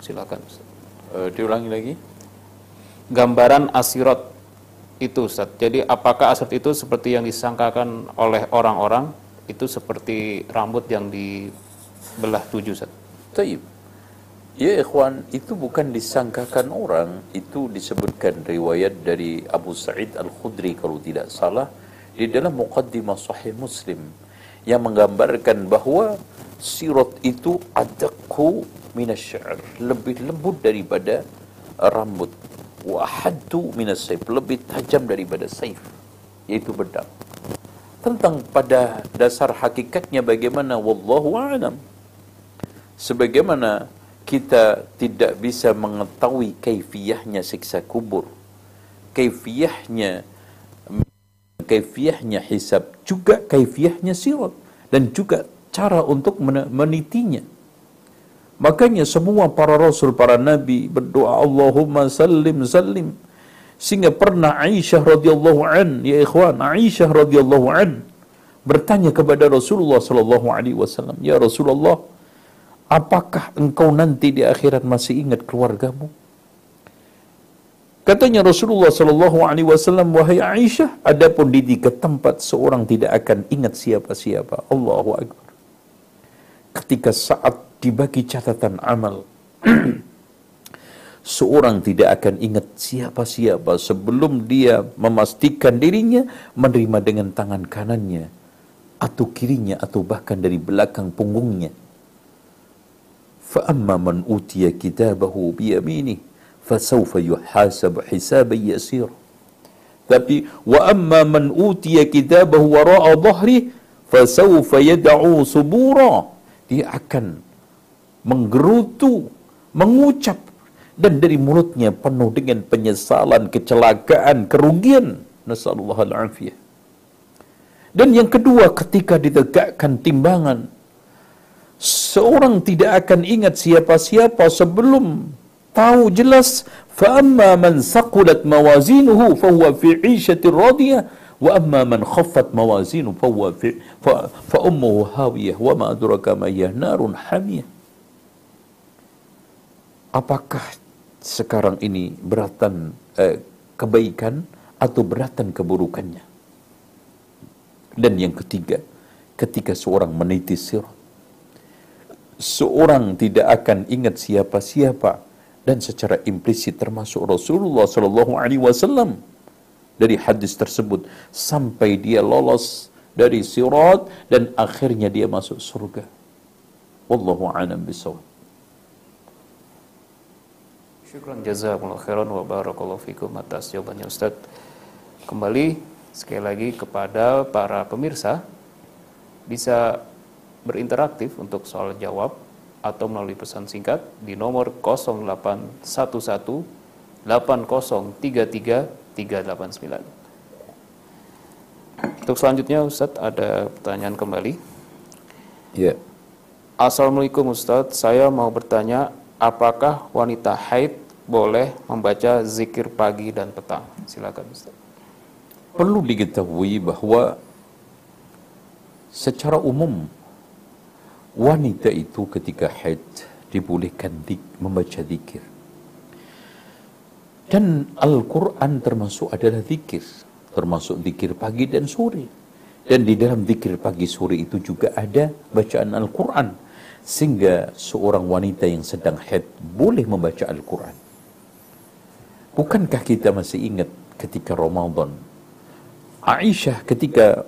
Silakan Ustadz. Uh, diulangi lagi. Gambaran asirot itu Ustadz. Jadi apakah asirot itu seperti yang disangkakan oleh orang-orang itu seperti rambut yang dibelah tujuh Ustaz. Taib. Ya ikhwan, itu bukan disangkakan orang, itu disebutkan riwayat dari Abu Sa'id Al-Khudri kalau tidak salah di dalam Muqaddimah Sahih Muslim yang menggambarkan bahwa sirot itu adakku minasyair, lebih lembut daripada rambut. Wa haddu minas lebih tajam daripada saif, yaitu pedang tentang pada dasar hakikatnya bagaimana wallahu alam. Sebagaimana kita tidak bisa mengetahui kaifiyahnya siksa kubur. Kaifiyahnya kaifiyahnya hisab juga kaifiyahnya sirat dan juga cara untuk menitinya. Makanya semua para rasul para nabi berdoa Allahumma sallim sallim sehingga pernah Aisyah radhiyallahu an, ya ikhwan, Aisyah radhiyallahu an bertanya kepada Rasulullah sallallahu alaihi wasallam, "Ya Rasulullah, apakah engkau nanti di akhirat masih ingat keluargamu?" Katanya Rasulullah sallallahu alaihi wasallam, "Wahai Aisyah, adapun di tiga tempat seorang tidak akan ingat siapa-siapa." Allahu akbar. Ketika saat dibagi catatan amal seorang tidak akan ingat siapa-siapa sebelum dia memastikan dirinya menerima dengan tangan kanannya atau kirinya atau bahkan dari belakang punggungnya. فَأَمَّا مَنْ أُوتِيَ كِتَابَهُ بِيَمِينِهِ فَسَوْفَ يُحَاسَبُ حِسَابًا يَسِيرًا Tapi وَأَمَّا مَنْ أُوتِيَ كِتَابَهُ وَرَاءَ ظَهْرِهِ فَسَوْفَ يَدَعُوا سُبُورًا Dia akan menggerutu, mengucap dan dari mulutnya penuh dengan penyesalan, kecelakaan, kerugian. Nasallallahu al-afiyah. Dan yang kedua ketika ditegakkan timbangan seorang tidak akan ingat siapa-siapa sebelum tahu jelas fa amma man saqulat mawazinuhu fa huwa fi 'ishatin radiyah wa amma man khaffat mawazinu fa huwa fi fa, hawiyah wa narun hamiyah apakah sekarang ini beratan eh, kebaikan atau beratan keburukannya dan yang ketiga, ketika seorang meniti sirat, seorang tidak akan ingat siapa-siapa dan secara implisit termasuk Rasulullah Shallallahu Alaihi Wasallam dari hadis tersebut sampai dia lolos dari sirat dan akhirnya dia masuk surga. Wallahu a'lam bishawab. Syukran jazakumullah khairan wa barakallahu fikum atas jawabannya Ustaz. Kembali sekali lagi kepada para pemirsa bisa berinteraktif untuk soal jawab atau melalui pesan singkat di nomor 0811 8033 389. Untuk selanjutnya Ustadz ada pertanyaan kembali. Ya. Assalamualaikum Ustadz, saya mau bertanya apakah wanita haid boleh membaca zikir pagi dan petang? Silakan Ustadz. Perlu diketahui bahwa secara umum wanita itu ketika haid dibolehkan dik, membaca zikir. Dan Al-Quran termasuk adalah zikir, termasuk zikir pagi dan sore. Dan di dalam zikir pagi sore itu juga ada bacaan Al-Quran. Sehingga seorang wanita yang sedang haid boleh membaca Al-Quran. Bukankah kita masih ingat ketika Ramadan? Aisyah ketika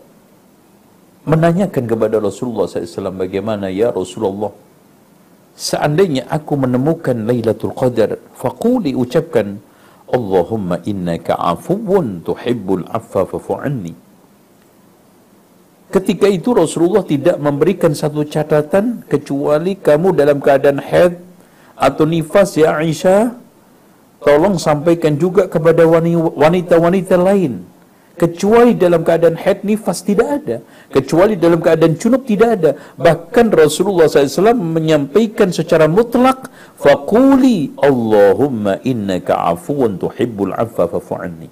menanyakan kepada Rasulullah SAW bagaimana ya Rasulullah? Seandainya aku menemukan Lailatul Qadar faquli ucapkan Allahumma innaka afuwun tuhibbul affa fa'anni Ketika itu Rasulullah tidak memberikan satu catatan kecuali kamu dalam keadaan haid atau nifas ya Aisyah tolong sampaikan juga kepada wanita-wanita lain. Kecuali dalam keadaan haid nifas tidak ada. Kecuali dalam keadaan junub tidak ada. Bahkan Rasulullah SAW menyampaikan secara mutlak faquli Allahumma innaka afuwan tuhibbul affa fa'anni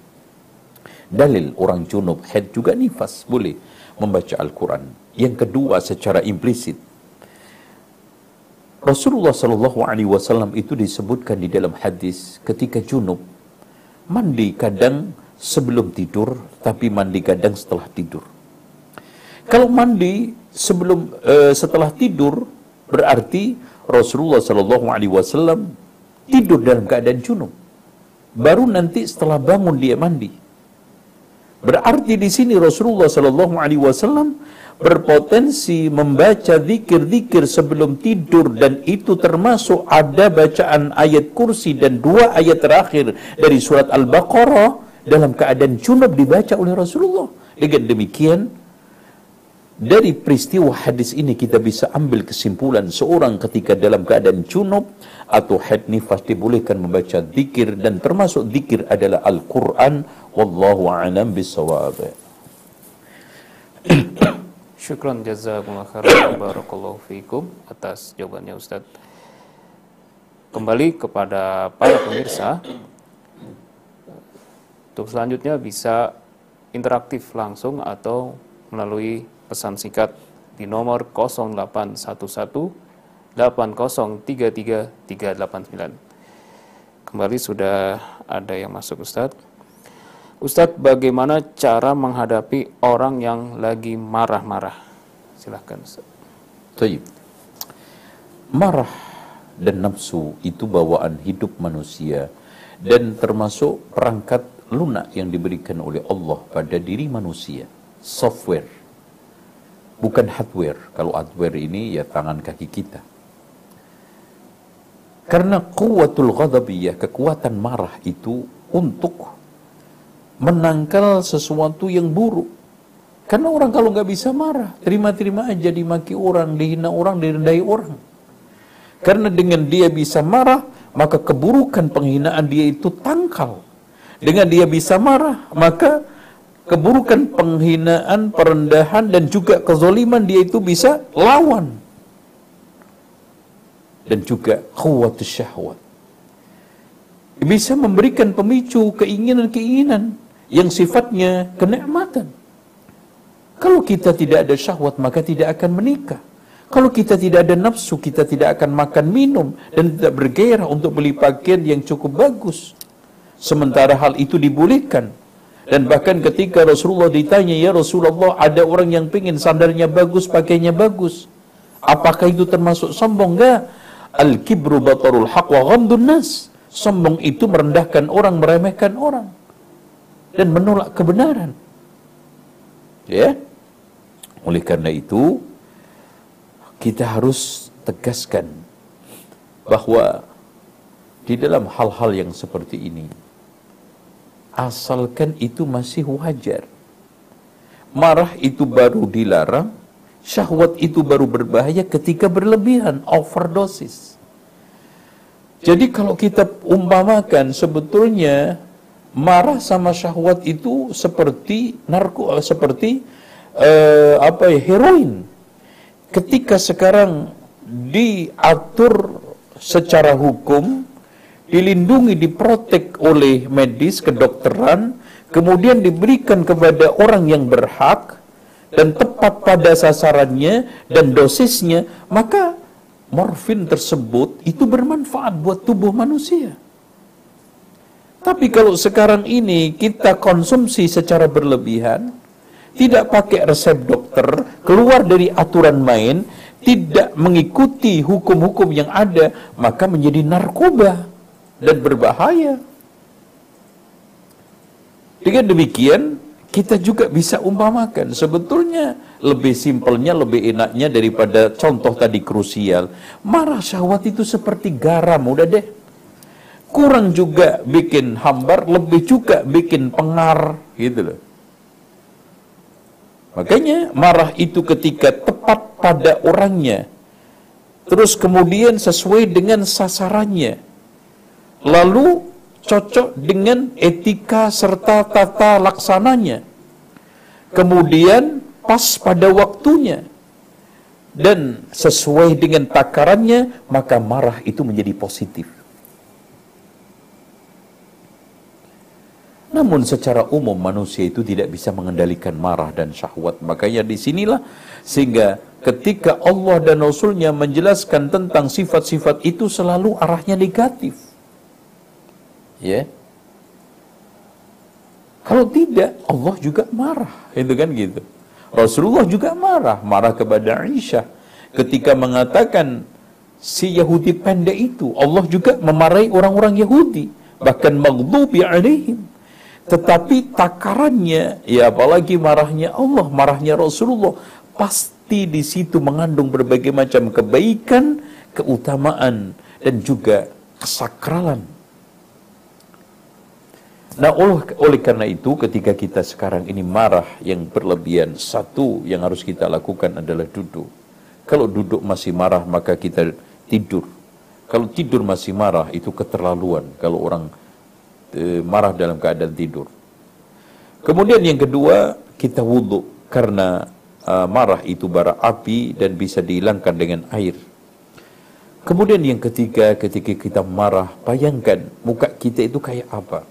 dalil orang junub haid juga nifas boleh membaca Al-Quran. Yang kedua secara implisit Rasulullah Shallallahu Alaihi Wasallam itu disebutkan di dalam hadis ketika junub mandi kadang sebelum tidur, tapi mandi kadang setelah tidur. Kalau mandi sebelum uh, setelah tidur berarti Rasulullah Shallallahu Alaihi Wasallam tidur dalam keadaan junub. Baru nanti setelah bangun dia mandi. Berarti di sini Rasulullah Shallallahu Alaihi Wasallam berpotensi membaca zikir-zikir sebelum tidur dan itu termasuk ada bacaan ayat kursi dan dua ayat terakhir dari surat Al-Baqarah dalam keadaan junub dibaca oleh Rasulullah. Dengan demikian, dari peristiwa hadis ini kita bisa ambil kesimpulan seorang ketika dalam keadaan junub atau haid nifas dibolehkan membaca zikir dan termasuk zikir adalah Al-Quran. Wallahu a'lam. Syukran jazakumullah khairan barakallahu fiikum atas jawabannya Ustaz. Kembali kepada para pemirsa, untuk selanjutnya bisa interaktif langsung atau melalui pesan singkat di nomor 0811 8033 389. Kembali sudah ada yang masuk Ustadz. Ustadz, bagaimana cara menghadapi orang yang lagi marah-marah? Silahkan Ustadz. Marah dan nafsu itu bawaan hidup manusia dan termasuk perangkat lunak yang diberikan oleh Allah pada diri manusia, software. Bukan hardware. Kalau hardware ini ya tangan kaki kita. Karena kuatul ghadabiyah, kekuatan marah itu untuk menangkal sesuatu yang buruk. Karena orang kalau nggak bisa marah, terima-terima aja dimaki orang, dihina orang, direndahi orang. Karena dengan dia bisa marah, maka keburukan penghinaan dia itu tangkal dengan dia bisa marah, maka keburukan, penghinaan, perendahan dan juga kezoliman dia itu bisa lawan. Dan juga kuat syahwat. Bisa memberikan pemicu keinginan-keinginan yang sifatnya kenikmatan. Kalau kita tidak ada syahwat maka tidak akan menikah. Kalau kita tidak ada nafsu, kita tidak akan makan minum dan tidak bergairah untuk beli pakaian yang cukup bagus. Sementara hal itu dibolehkan. Dan bahkan ketika Rasulullah ditanya, ya Rasulullah ada orang yang pingin sandarnya bagus, pakainya bagus. Apakah itu termasuk sombong? Enggak. Al-kibru batarul haq wa nas. Sombong itu merendahkan orang, meremehkan orang. Dan menolak kebenaran. Ya. Oleh karena itu, kita harus tegaskan bahwa di dalam hal-hal yang seperti ini, asalkan itu masih wajar. Marah itu baru dilarang, syahwat itu baru berbahaya ketika berlebihan, overdosis. Jadi kalau kita umpamakan sebetulnya marah sama syahwat itu seperti narko seperti uh, apa ya heroin. Ketika sekarang diatur secara hukum dilindungi, diprotek oleh medis, kedokteran, kemudian diberikan kepada orang yang berhak dan tepat pada sasarannya dan dosisnya, maka morfin tersebut itu bermanfaat buat tubuh manusia. Tapi kalau sekarang ini kita konsumsi secara berlebihan, tidak pakai resep dokter, keluar dari aturan main, tidak mengikuti hukum-hukum yang ada, maka menjadi narkoba dan berbahaya. Dengan demikian, kita juga bisa umpamakan. Sebetulnya lebih simpelnya, lebih enaknya daripada contoh tadi krusial. Marah syahwat itu seperti garam, udah deh. Kurang juga bikin hambar, lebih juga bikin pengar, gitu loh. Makanya marah itu ketika tepat pada orangnya, terus kemudian sesuai dengan sasarannya, lalu cocok dengan etika serta tata laksananya. Kemudian pas pada waktunya dan sesuai dengan takarannya, maka marah itu menjadi positif. Namun secara umum manusia itu tidak bisa mengendalikan marah dan syahwat. Makanya di sinilah sehingga ketika Allah dan Rasulnya menjelaskan tentang sifat-sifat itu selalu arahnya negatif. Ya. Kalau tidak, Allah juga marah. Itu kan gitu. Rasulullah juga marah. Marah kepada Aisyah. Ketika mengatakan si Yahudi pendek itu. Allah juga memarahi orang-orang Yahudi. Bahkan maghdubi alaihim. Tetapi takarannya, ya apalagi marahnya Allah, marahnya Rasulullah, pasti di situ mengandung berbagai macam kebaikan, keutamaan, dan juga kesakralan Nah, oleh, karena itu ketika kita sekarang ini marah yang berlebihan, satu yang harus kita lakukan adalah duduk. Kalau duduk masih marah, maka kita tidur. Kalau tidur masih marah, itu keterlaluan. Kalau orang e, marah dalam keadaan tidur. Kemudian yang kedua, kita wudhu. Karena uh, marah itu bara api dan bisa dihilangkan dengan air. Kemudian yang ketiga, ketika kita marah, bayangkan muka kita itu kayak apa?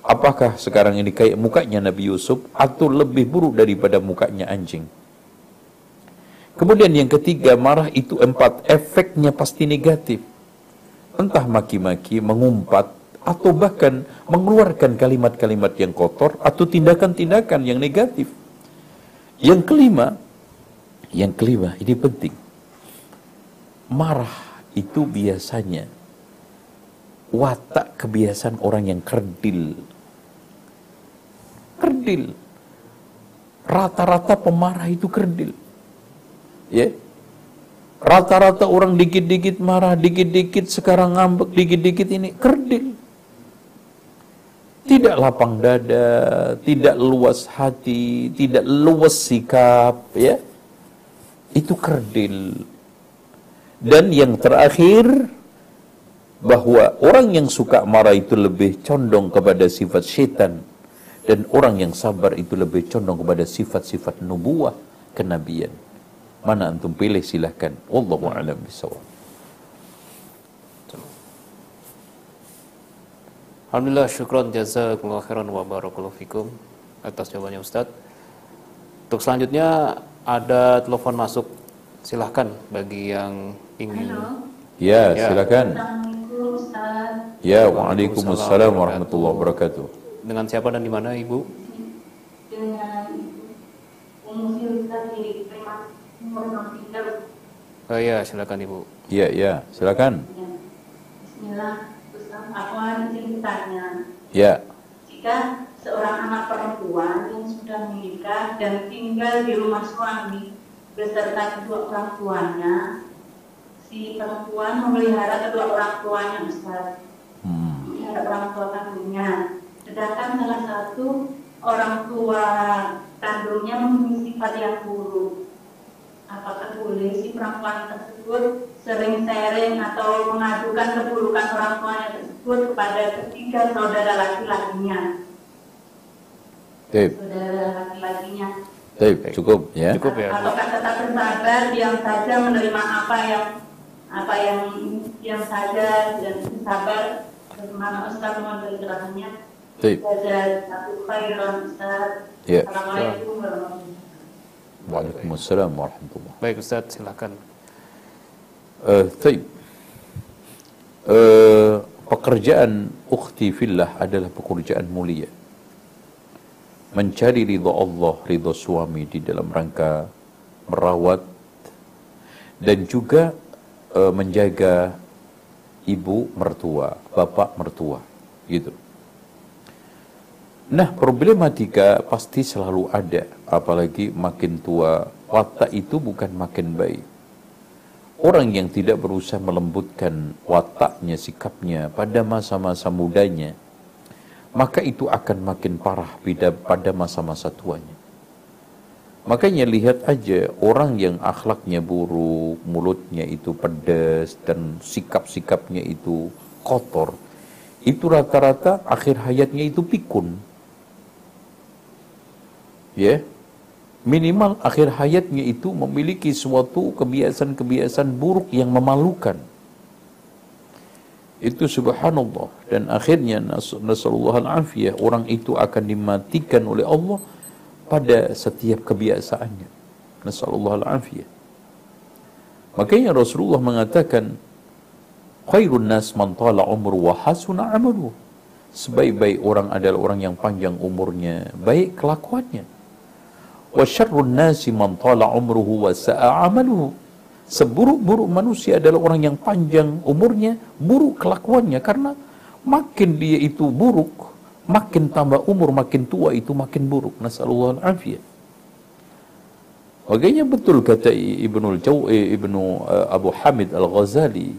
Apakah sekarang ini kayak mukanya Nabi Yusuf atau lebih buruk daripada mukanya anjing? Kemudian yang ketiga, marah itu empat, efeknya pasti negatif. Entah maki-maki, mengumpat, atau bahkan mengeluarkan kalimat-kalimat yang kotor atau tindakan-tindakan yang negatif. Yang kelima, yang kelima ini penting. Marah itu biasanya watak kebiasaan orang yang kerdil kerdil. Rata-rata pemarah itu kerdil. Ya. Rata-rata orang dikit-dikit marah, dikit-dikit sekarang ngambek, dikit-dikit ini kerdil. Tidak lapang dada, tidak luas hati, tidak luas sikap, ya. Itu kerdil. Dan yang terakhir, bahwa orang yang suka marah itu lebih condong kepada sifat setan dan orang yang sabar itu lebih condong kepada sifat-sifat nubuah kenabian. Mana antum pilih silahkan. Wallahu a'lam bishawab. Alhamdulillah syukron jazakumullah khairan wa barakallahu fikum atas jawabannya Ustadz. Untuk selanjutnya ada telepon masuk. Silahkan bagi yang ingin. Halo. Ya, Ya. silakan. Ustaz. Ya, Waalaikumsalam warahmatullahi wabarakatuh. Dengan siapa dan di mana Ibu? Dengan Umu Silta di Preman Nomor Tiga. Oh ya, silakan Ibu. Ya, ya, silakan. Ya. Bismillah. Ingin bertanya. Ya, Jika seorang anak perempuan yang sudah menikah dan tinggal di rumah suami beserta kedua orang tuanya, si perempuan memelihara kedua orang tuanya Ustaz. hmm. memelihara orang tua kandungnya. Sedangkan salah satu orang tua kandungnya mempunyai sifat yang buruk. Apakah boleh si perempuan tersebut sering sharing atau mengadukan keburukan orang tuanya tersebut kepada ketiga saudara laki-lakinya? Saudara laki-lakinya. baik, cukup ya. Cukup ya. Apakah tetap bersabar, diam saja menerima apa yang apa yang diam saja dan bersabar bagaimana Ustaz mohon pencerahannya. Baik. Saja satu khairan Ustaz. Ya. Assalamualaikum warahmatullahi wabarakatuh. Waalaikumsalam warahmatullahi Baik Ustadz, silakan. Uh, taib. Uh, pekerjaan ukhti fillah adalah pekerjaan mulia. Mencari ridha Allah, ridha suami di dalam rangka merawat dan juga uh, menjaga ibu mertua, bapak mertua, gitu. Nah, problematika pasti selalu ada, apalagi makin tua, watak itu bukan makin baik. Orang yang tidak berusaha melembutkan wataknya, sikapnya pada masa-masa mudanya, maka itu akan makin parah pada masa-masa tuanya. Makanya lihat aja orang yang akhlaknya buruk, mulutnya itu pedas dan sikap-sikapnya itu kotor, itu rata-rata akhir hayatnya itu pikun. Ya, minimal akhir hayatnya itu memiliki suatu kebiasaan-kebiasaan buruk yang memalukan. Itu subhanallah dan akhirnya nas- nasallallahu al-afiyah orang itu akan dimatikan oleh Allah pada setiap kebiasaannya. Nasallallahu al-afiyah. Makanya Rasulullah mengatakan khairun nas man tala umru wa hasuna amaluhu. Sebaik-baik orang adalah orang yang panjang umurnya, baik kelakuannya. Wa syarrun nasi man wa sa'a. Seburuk-buruk manusia adalah orang yang panjang umurnya, buruk kelakuannya karena makin dia itu buruk, makin tambah umur, makin tua itu makin buruk. Nasallallahu al-afiyah. Makanya betul kata Ibnu eh, Ibnu eh, Abu Hamid Al-Ghazali,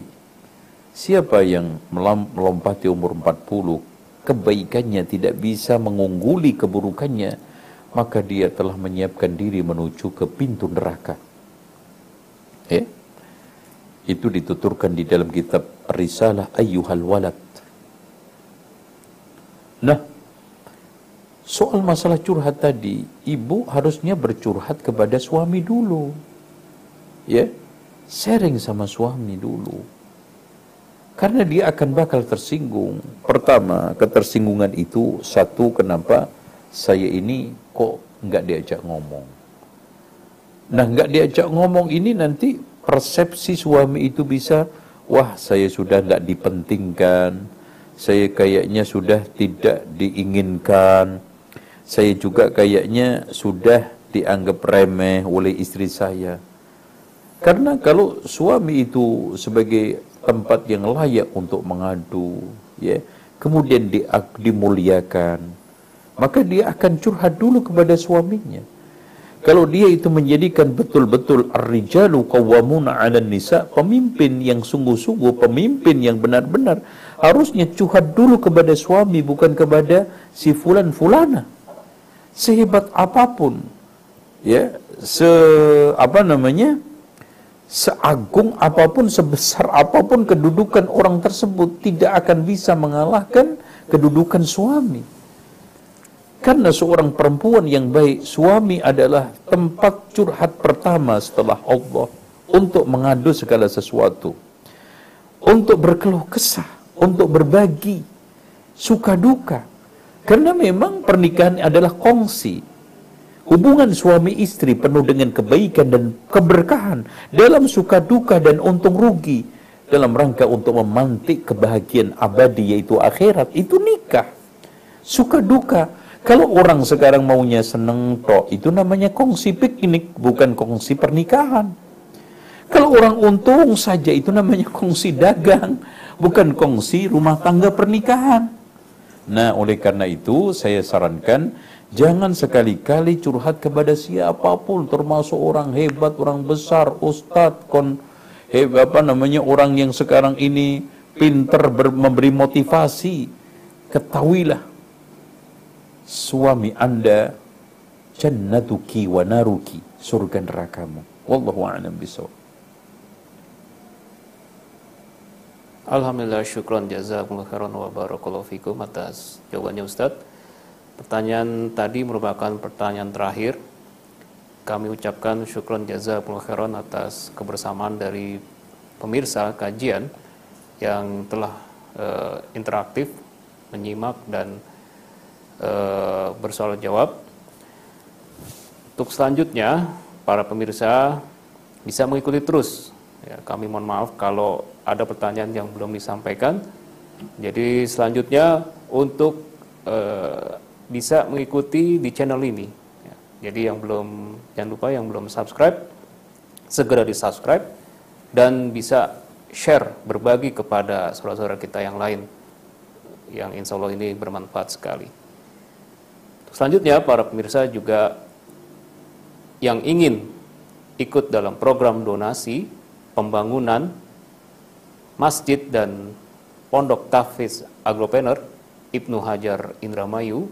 siapa yang melompati umur 40, kebaikannya tidak bisa mengungguli keburukannya, maka dia telah menyiapkan diri menuju ke pintu neraka. Ya. Itu dituturkan di dalam kitab Risalah Ayyuhal Walad. Nah, soal masalah curhat tadi, ibu harusnya bercurhat kepada suami dulu. Ya, sharing sama suami dulu. Karena dia akan bakal tersinggung. Pertama, ketersinggungan itu satu kenapa saya ini kok nggak diajak ngomong. Nah, nggak diajak ngomong ini nanti persepsi suami itu bisa, wah saya sudah nggak dipentingkan, saya kayaknya sudah tidak diinginkan, saya juga kayaknya sudah dianggap remeh oleh istri saya. Karena kalau suami itu sebagai tempat yang layak untuk mengadu, ya, kemudian di, dimuliakan, maka dia akan curhat dulu kepada suaminya. Kalau dia itu menjadikan betul-betul ar-rijalu qawwamuna 'alan nisa, pemimpin yang sungguh-sungguh, pemimpin yang benar-benar harusnya curhat dulu kepada suami bukan kepada si fulan fulana. Sehebat apa pun ya, se apa namanya? seagung apa pun, sebesar apa pun kedudukan orang tersebut tidak akan bisa mengalahkan kedudukan suami. Karena seorang perempuan yang baik, suami adalah tempat curhat pertama setelah Allah untuk mengadu segala sesuatu. Untuk berkeluh kesah, untuk berbagi, suka duka. Karena memang pernikahan adalah kongsi. Hubungan suami istri penuh dengan kebaikan dan keberkahan dalam suka duka dan untung rugi dalam rangka untuk memantik kebahagiaan abadi yaitu akhirat itu nikah. Suka duka kalau orang sekarang maunya seneng tok, itu namanya kongsi piknik, bukan kongsi pernikahan. Kalau orang untung saja itu namanya kongsi dagang, bukan kongsi rumah tangga pernikahan. Nah, oleh karena itu saya sarankan jangan sekali-kali curhat kepada siapa pun, termasuk orang hebat, orang besar, ustadz, kon, hebat apa namanya orang yang sekarang ini pinter memberi motivasi. Ketahuilah suami anda jannatuki wa naruki surga nerakamu wallahu a'lam bisawab Alhamdulillah syukron jazakumullah khairan wa barakallahu fikum atas jawabannya Ustaz. Pertanyaan tadi merupakan pertanyaan terakhir. Kami ucapkan syukron jazakumullah khairan atas kebersamaan dari pemirsa kajian yang telah uh, interaktif menyimak dan uh, bersoal jawab. Untuk selanjutnya, para pemirsa bisa mengikuti terus. Ya, kami mohon maaf kalau ada pertanyaan yang belum disampaikan. Jadi selanjutnya untuk uh, bisa mengikuti di channel ini. Ya, jadi yang belum jangan lupa yang belum subscribe segera di subscribe dan bisa share berbagi kepada saudara-saudara kita yang lain yang insya Allah ini bermanfaat sekali. Selanjutnya para pemirsa juga yang ingin ikut dalam program donasi pembangunan masjid dan pondok tahfiz agropreneur Ibnu Hajar Indramayu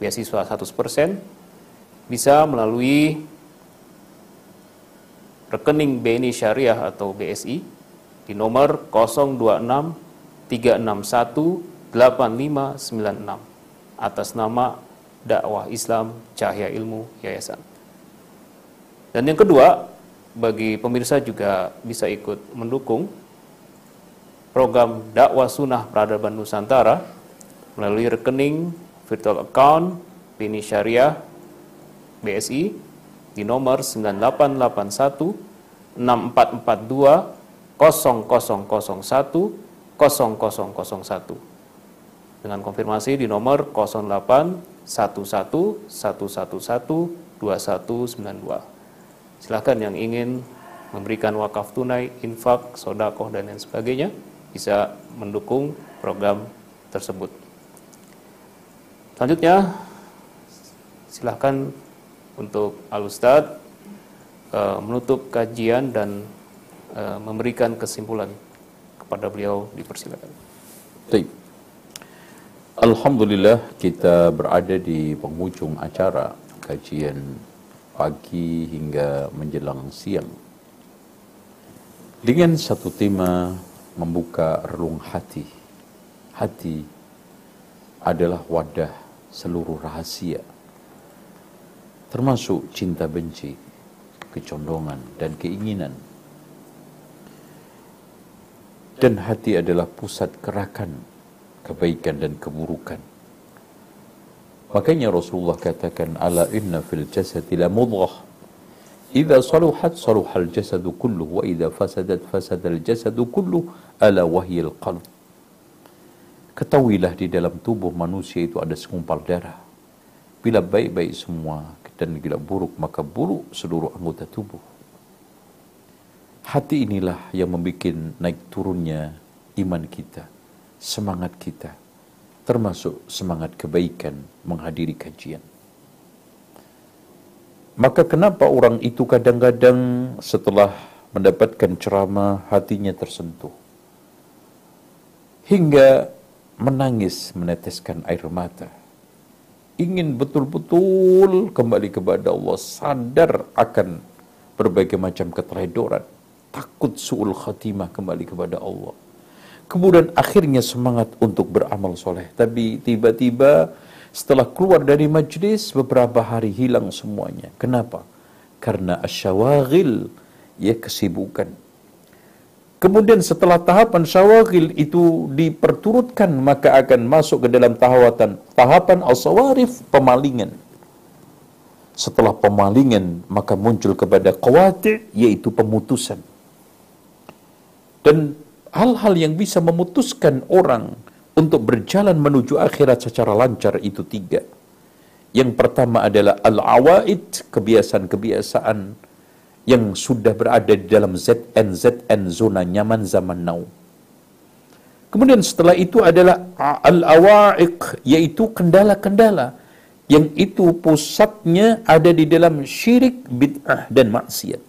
beasiswa 100% bisa melalui rekening BNI Syariah atau BSI di nomor 026 361 8596 atas nama dakwah Islam Cahaya Ilmu Yayasan. Dan yang kedua, bagi pemirsa juga bisa ikut mendukung program dakwah sunnah peradaban Nusantara melalui rekening virtual account Bini Syariah BSI di nomor 9881 6442 0001 0001 dengan konfirmasi di nomor 08 11 111 2192. Silahkan yang ingin memberikan wakaf tunai, infak, sodakoh, dan lain sebagainya bisa mendukung program tersebut. Selanjutnya, silahkan untuk Al Ustadz uh, menutup kajian dan uh, memberikan kesimpulan kepada beliau dipersilakan. Baik. Alhamdulillah kita berada di penghujung acara kajian pagi hingga menjelang siang. Dengan satu tema membuka relung hati. Hati adalah wadah seluruh rahasia. Termasuk cinta benci, kecondongan dan keinginan. Dan hati adalah pusat gerakan kebaikan dan keburukan. Makanya Rasulullah katakan ala inna fil jasadi la mudghah idza saluhat saluhal jasadu kulluh wa idza fasadat fasadal jasadu kulluh ala wahyil qalb. Ketahuilah di dalam tubuh manusia itu ada segumpal darah. Bila baik-baik semua dan bila buruk maka buruk seluruh anggota tubuh. Hati inilah yang membuat naik turunnya iman kita semangat kita, termasuk semangat kebaikan menghadiri kajian. Maka kenapa orang itu kadang-kadang setelah mendapatkan ceramah hatinya tersentuh? Hingga menangis meneteskan air mata. Ingin betul-betul kembali kepada Allah sadar akan berbagai macam keteledoran. Takut suul khatimah kembali kepada Allah Kemudian akhirnya semangat untuk beramal soleh. Tapi tiba-tiba Setelah keluar dari majlis, beberapa hari hilang semuanya. Kenapa? Karena asyawagil, ya kesibukan. Kemudian setelah tahapan syawagil itu diperturutkan, maka akan masuk ke dalam tahapan, tahapan asawarif, pemalingan. Setelah pemalingan, maka muncul kepada qawati, yaitu pemutusan. Dan hal-hal yang bisa memutuskan orang untuk berjalan menuju akhirat secara lancar itu tiga. Yang pertama adalah al-awaid, kebiasaan-kebiasaan yang sudah berada di dalam ZN ZN zona nyaman zaman now. Kemudian setelah itu adalah al-awaiq yaitu kendala-kendala yang itu pusatnya ada di dalam syirik, bid'ah dan maksiat.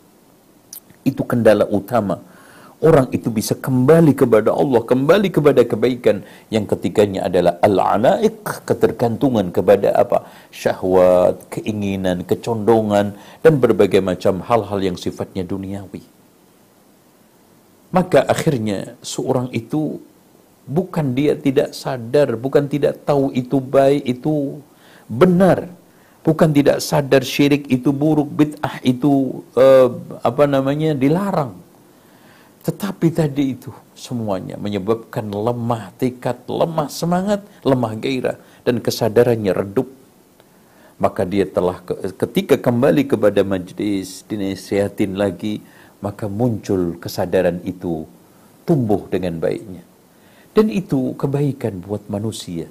Itu kendala utama orang itu bisa kembali kepada Allah, kembali kepada kebaikan yang ketiganya adalah al-alaik, ketergantungan kepada apa? syahwat, keinginan, kecondongan dan berbagai macam hal-hal yang sifatnya duniawi. Maka akhirnya seorang itu bukan dia tidak sadar, bukan tidak tahu itu baik, itu benar. Bukan tidak sadar syirik itu buruk, bid'ah itu uh, apa namanya dilarang tetapi tadi itu semuanya menyebabkan lemah tekad, lemah semangat, lemah gairah dan kesadarannya redup. Maka dia telah ketika kembali kepada majlis dinasihatin lagi, maka muncul kesadaran itu tumbuh dengan baiknya. Dan itu kebaikan buat manusia.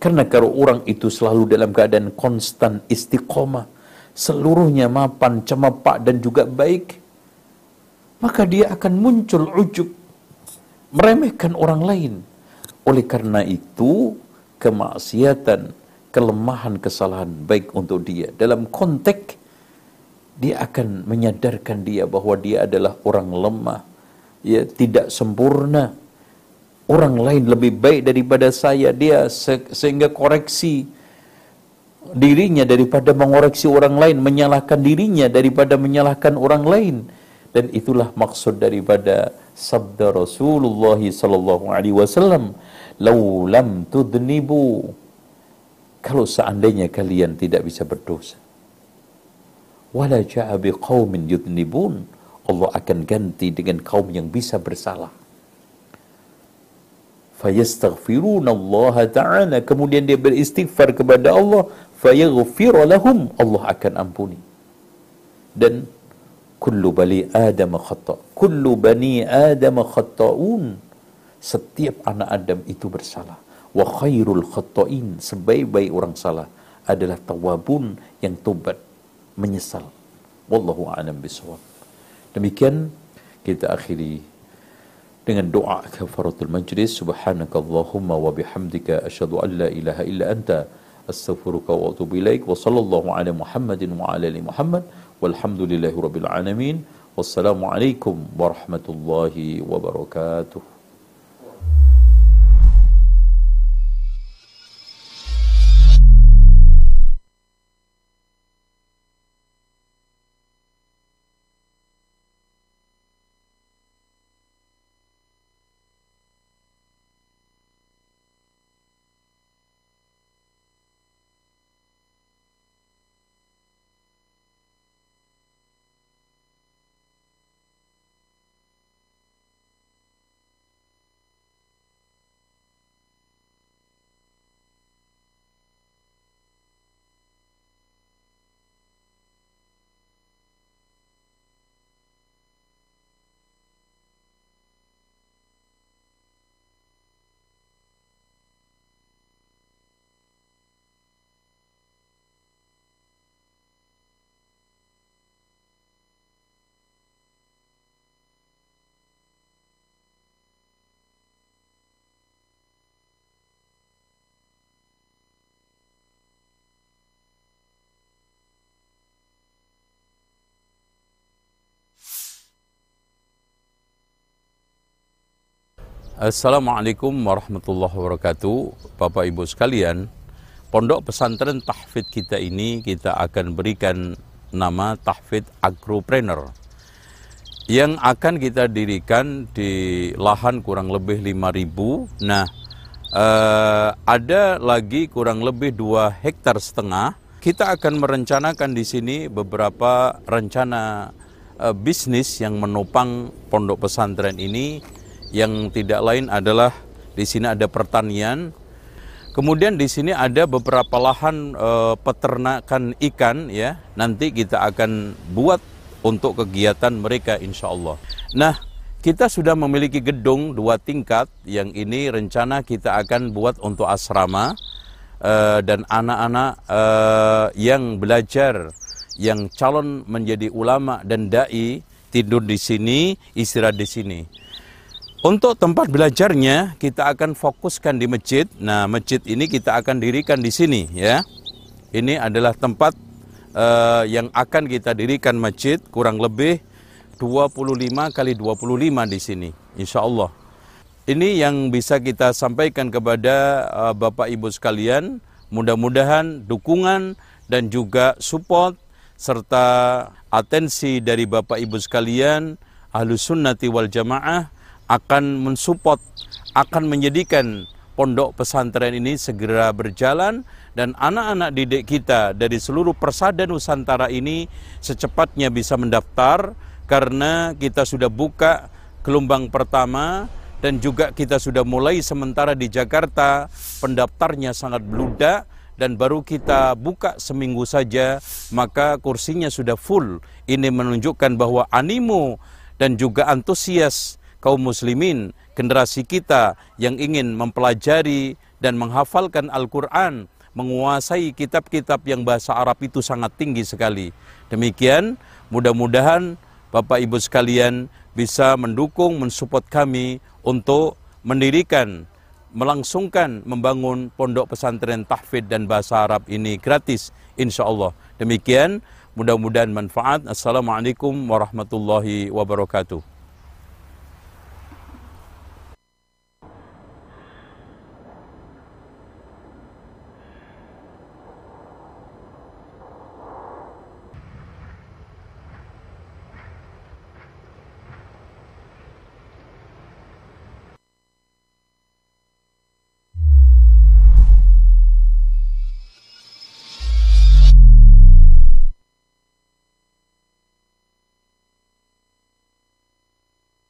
Karena kalau orang itu selalu dalam keadaan konstan istiqomah, seluruhnya mapan, cemapak dan juga baik, maka dia akan muncul ujub meremehkan orang lain. Oleh karena itu, kemaksiatan, kelemahan, kesalahan baik untuk dia. Dalam konteks dia akan menyadarkan dia bahwa dia adalah orang lemah, ya tidak sempurna. Orang lain lebih baik daripada saya, dia se sehingga koreksi dirinya daripada mengoreksi orang lain, menyalahkan dirinya daripada menyalahkan orang lain dan itulah maksud daripada sabda Rasulullah sallallahu alaihi wasallam lau lam tudnibu. Kalau seandainya kalian tidak bisa berdosa wala ja'a biqaumin yudnibun. Allah akan ganti dengan kaum yang bisa bersalah. Fayastaghfiruna ta'ala. Kemudian dia beristighfar kepada Allah fayaghfir lahum Allah akan ampuni. Dan kullu bani adam khata kullu bani adam khata'un setiap anak Adam itu bersalah. Wa khairul khata'in sebaik-baik orang salah adalah tawabun yang tobat menyesal. Wallahu a'lam bisawab demikian kita akhiri dengan doa kafaratul majlis. Subhanaka allahumma wa bihamdika asyhadu an la ilaha illa anta astaghfiruka wa atubu ilaik. Wa sallallahu ala muhammadin wa ala ali muhammad walhamdulillahi rabbil alamin wassalamualaikum warahmatullahi wabarakatuh Assalamualaikum warahmatullahi wabarakatuh. Bapak Ibu sekalian Pondok pesantren tahfid kita ini kita akan berikan nama tahfid agropreneur Yang akan kita dirikan di lahan kurang lebih 5000 Nah Uh, ada lagi kurang lebih dua hektar setengah. Kita akan merencanakan di sini beberapa rencana uh, bisnis yang menopang pondok pesantren ini, yang tidak lain adalah di sini ada pertanian, Kemudian di sini ada beberapa lahan e, peternakan ikan ya. Nanti kita akan buat untuk kegiatan mereka insya Allah. Nah, kita sudah memiliki gedung dua tingkat yang ini rencana kita akan buat untuk asrama e, dan anak-anak e, yang belajar yang calon menjadi ulama dan dai tidur di sini, istirahat di sini. Untuk tempat belajarnya kita akan fokuskan di masjid. Nah, masjid ini kita akan dirikan di sini ya. Ini adalah tempat uh, yang akan kita dirikan masjid kurang lebih 25 kali 25 di sini insya Allah. Ini yang bisa kita sampaikan kepada uh, Bapak Ibu sekalian. Mudah-mudahan dukungan dan juga support serta atensi dari Bapak Ibu sekalian Ahlus Sunnati wal Jamaah akan mensupport, akan menjadikan pondok pesantren ini segera berjalan dan anak-anak didik kita dari seluruh persada Nusantara ini secepatnya bisa mendaftar karena kita sudah buka gelombang pertama dan juga kita sudah mulai sementara di Jakarta. Pendaftarnya sangat beludak dan baru kita buka seminggu saja maka kursinya sudah full. Ini menunjukkan bahwa animo dan juga antusias kaum muslimin, generasi kita yang ingin mempelajari dan menghafalkan Al-Quran, menguasai kitab-kitab yang bahasa Arab itu sangat tinggi sekali. Demikian, mudah-mudahan Bapak Ibu sekalian bisa mendukung, mensupport kami untuk mendirikan, melangsungkan, membangun pondok pesantren tahfidz dan bahasa Arab ini gratis, insya Allah. Demikian, mudah-mudahan manfaat. Assalamualaikum warahmatullahi wabarakatuh.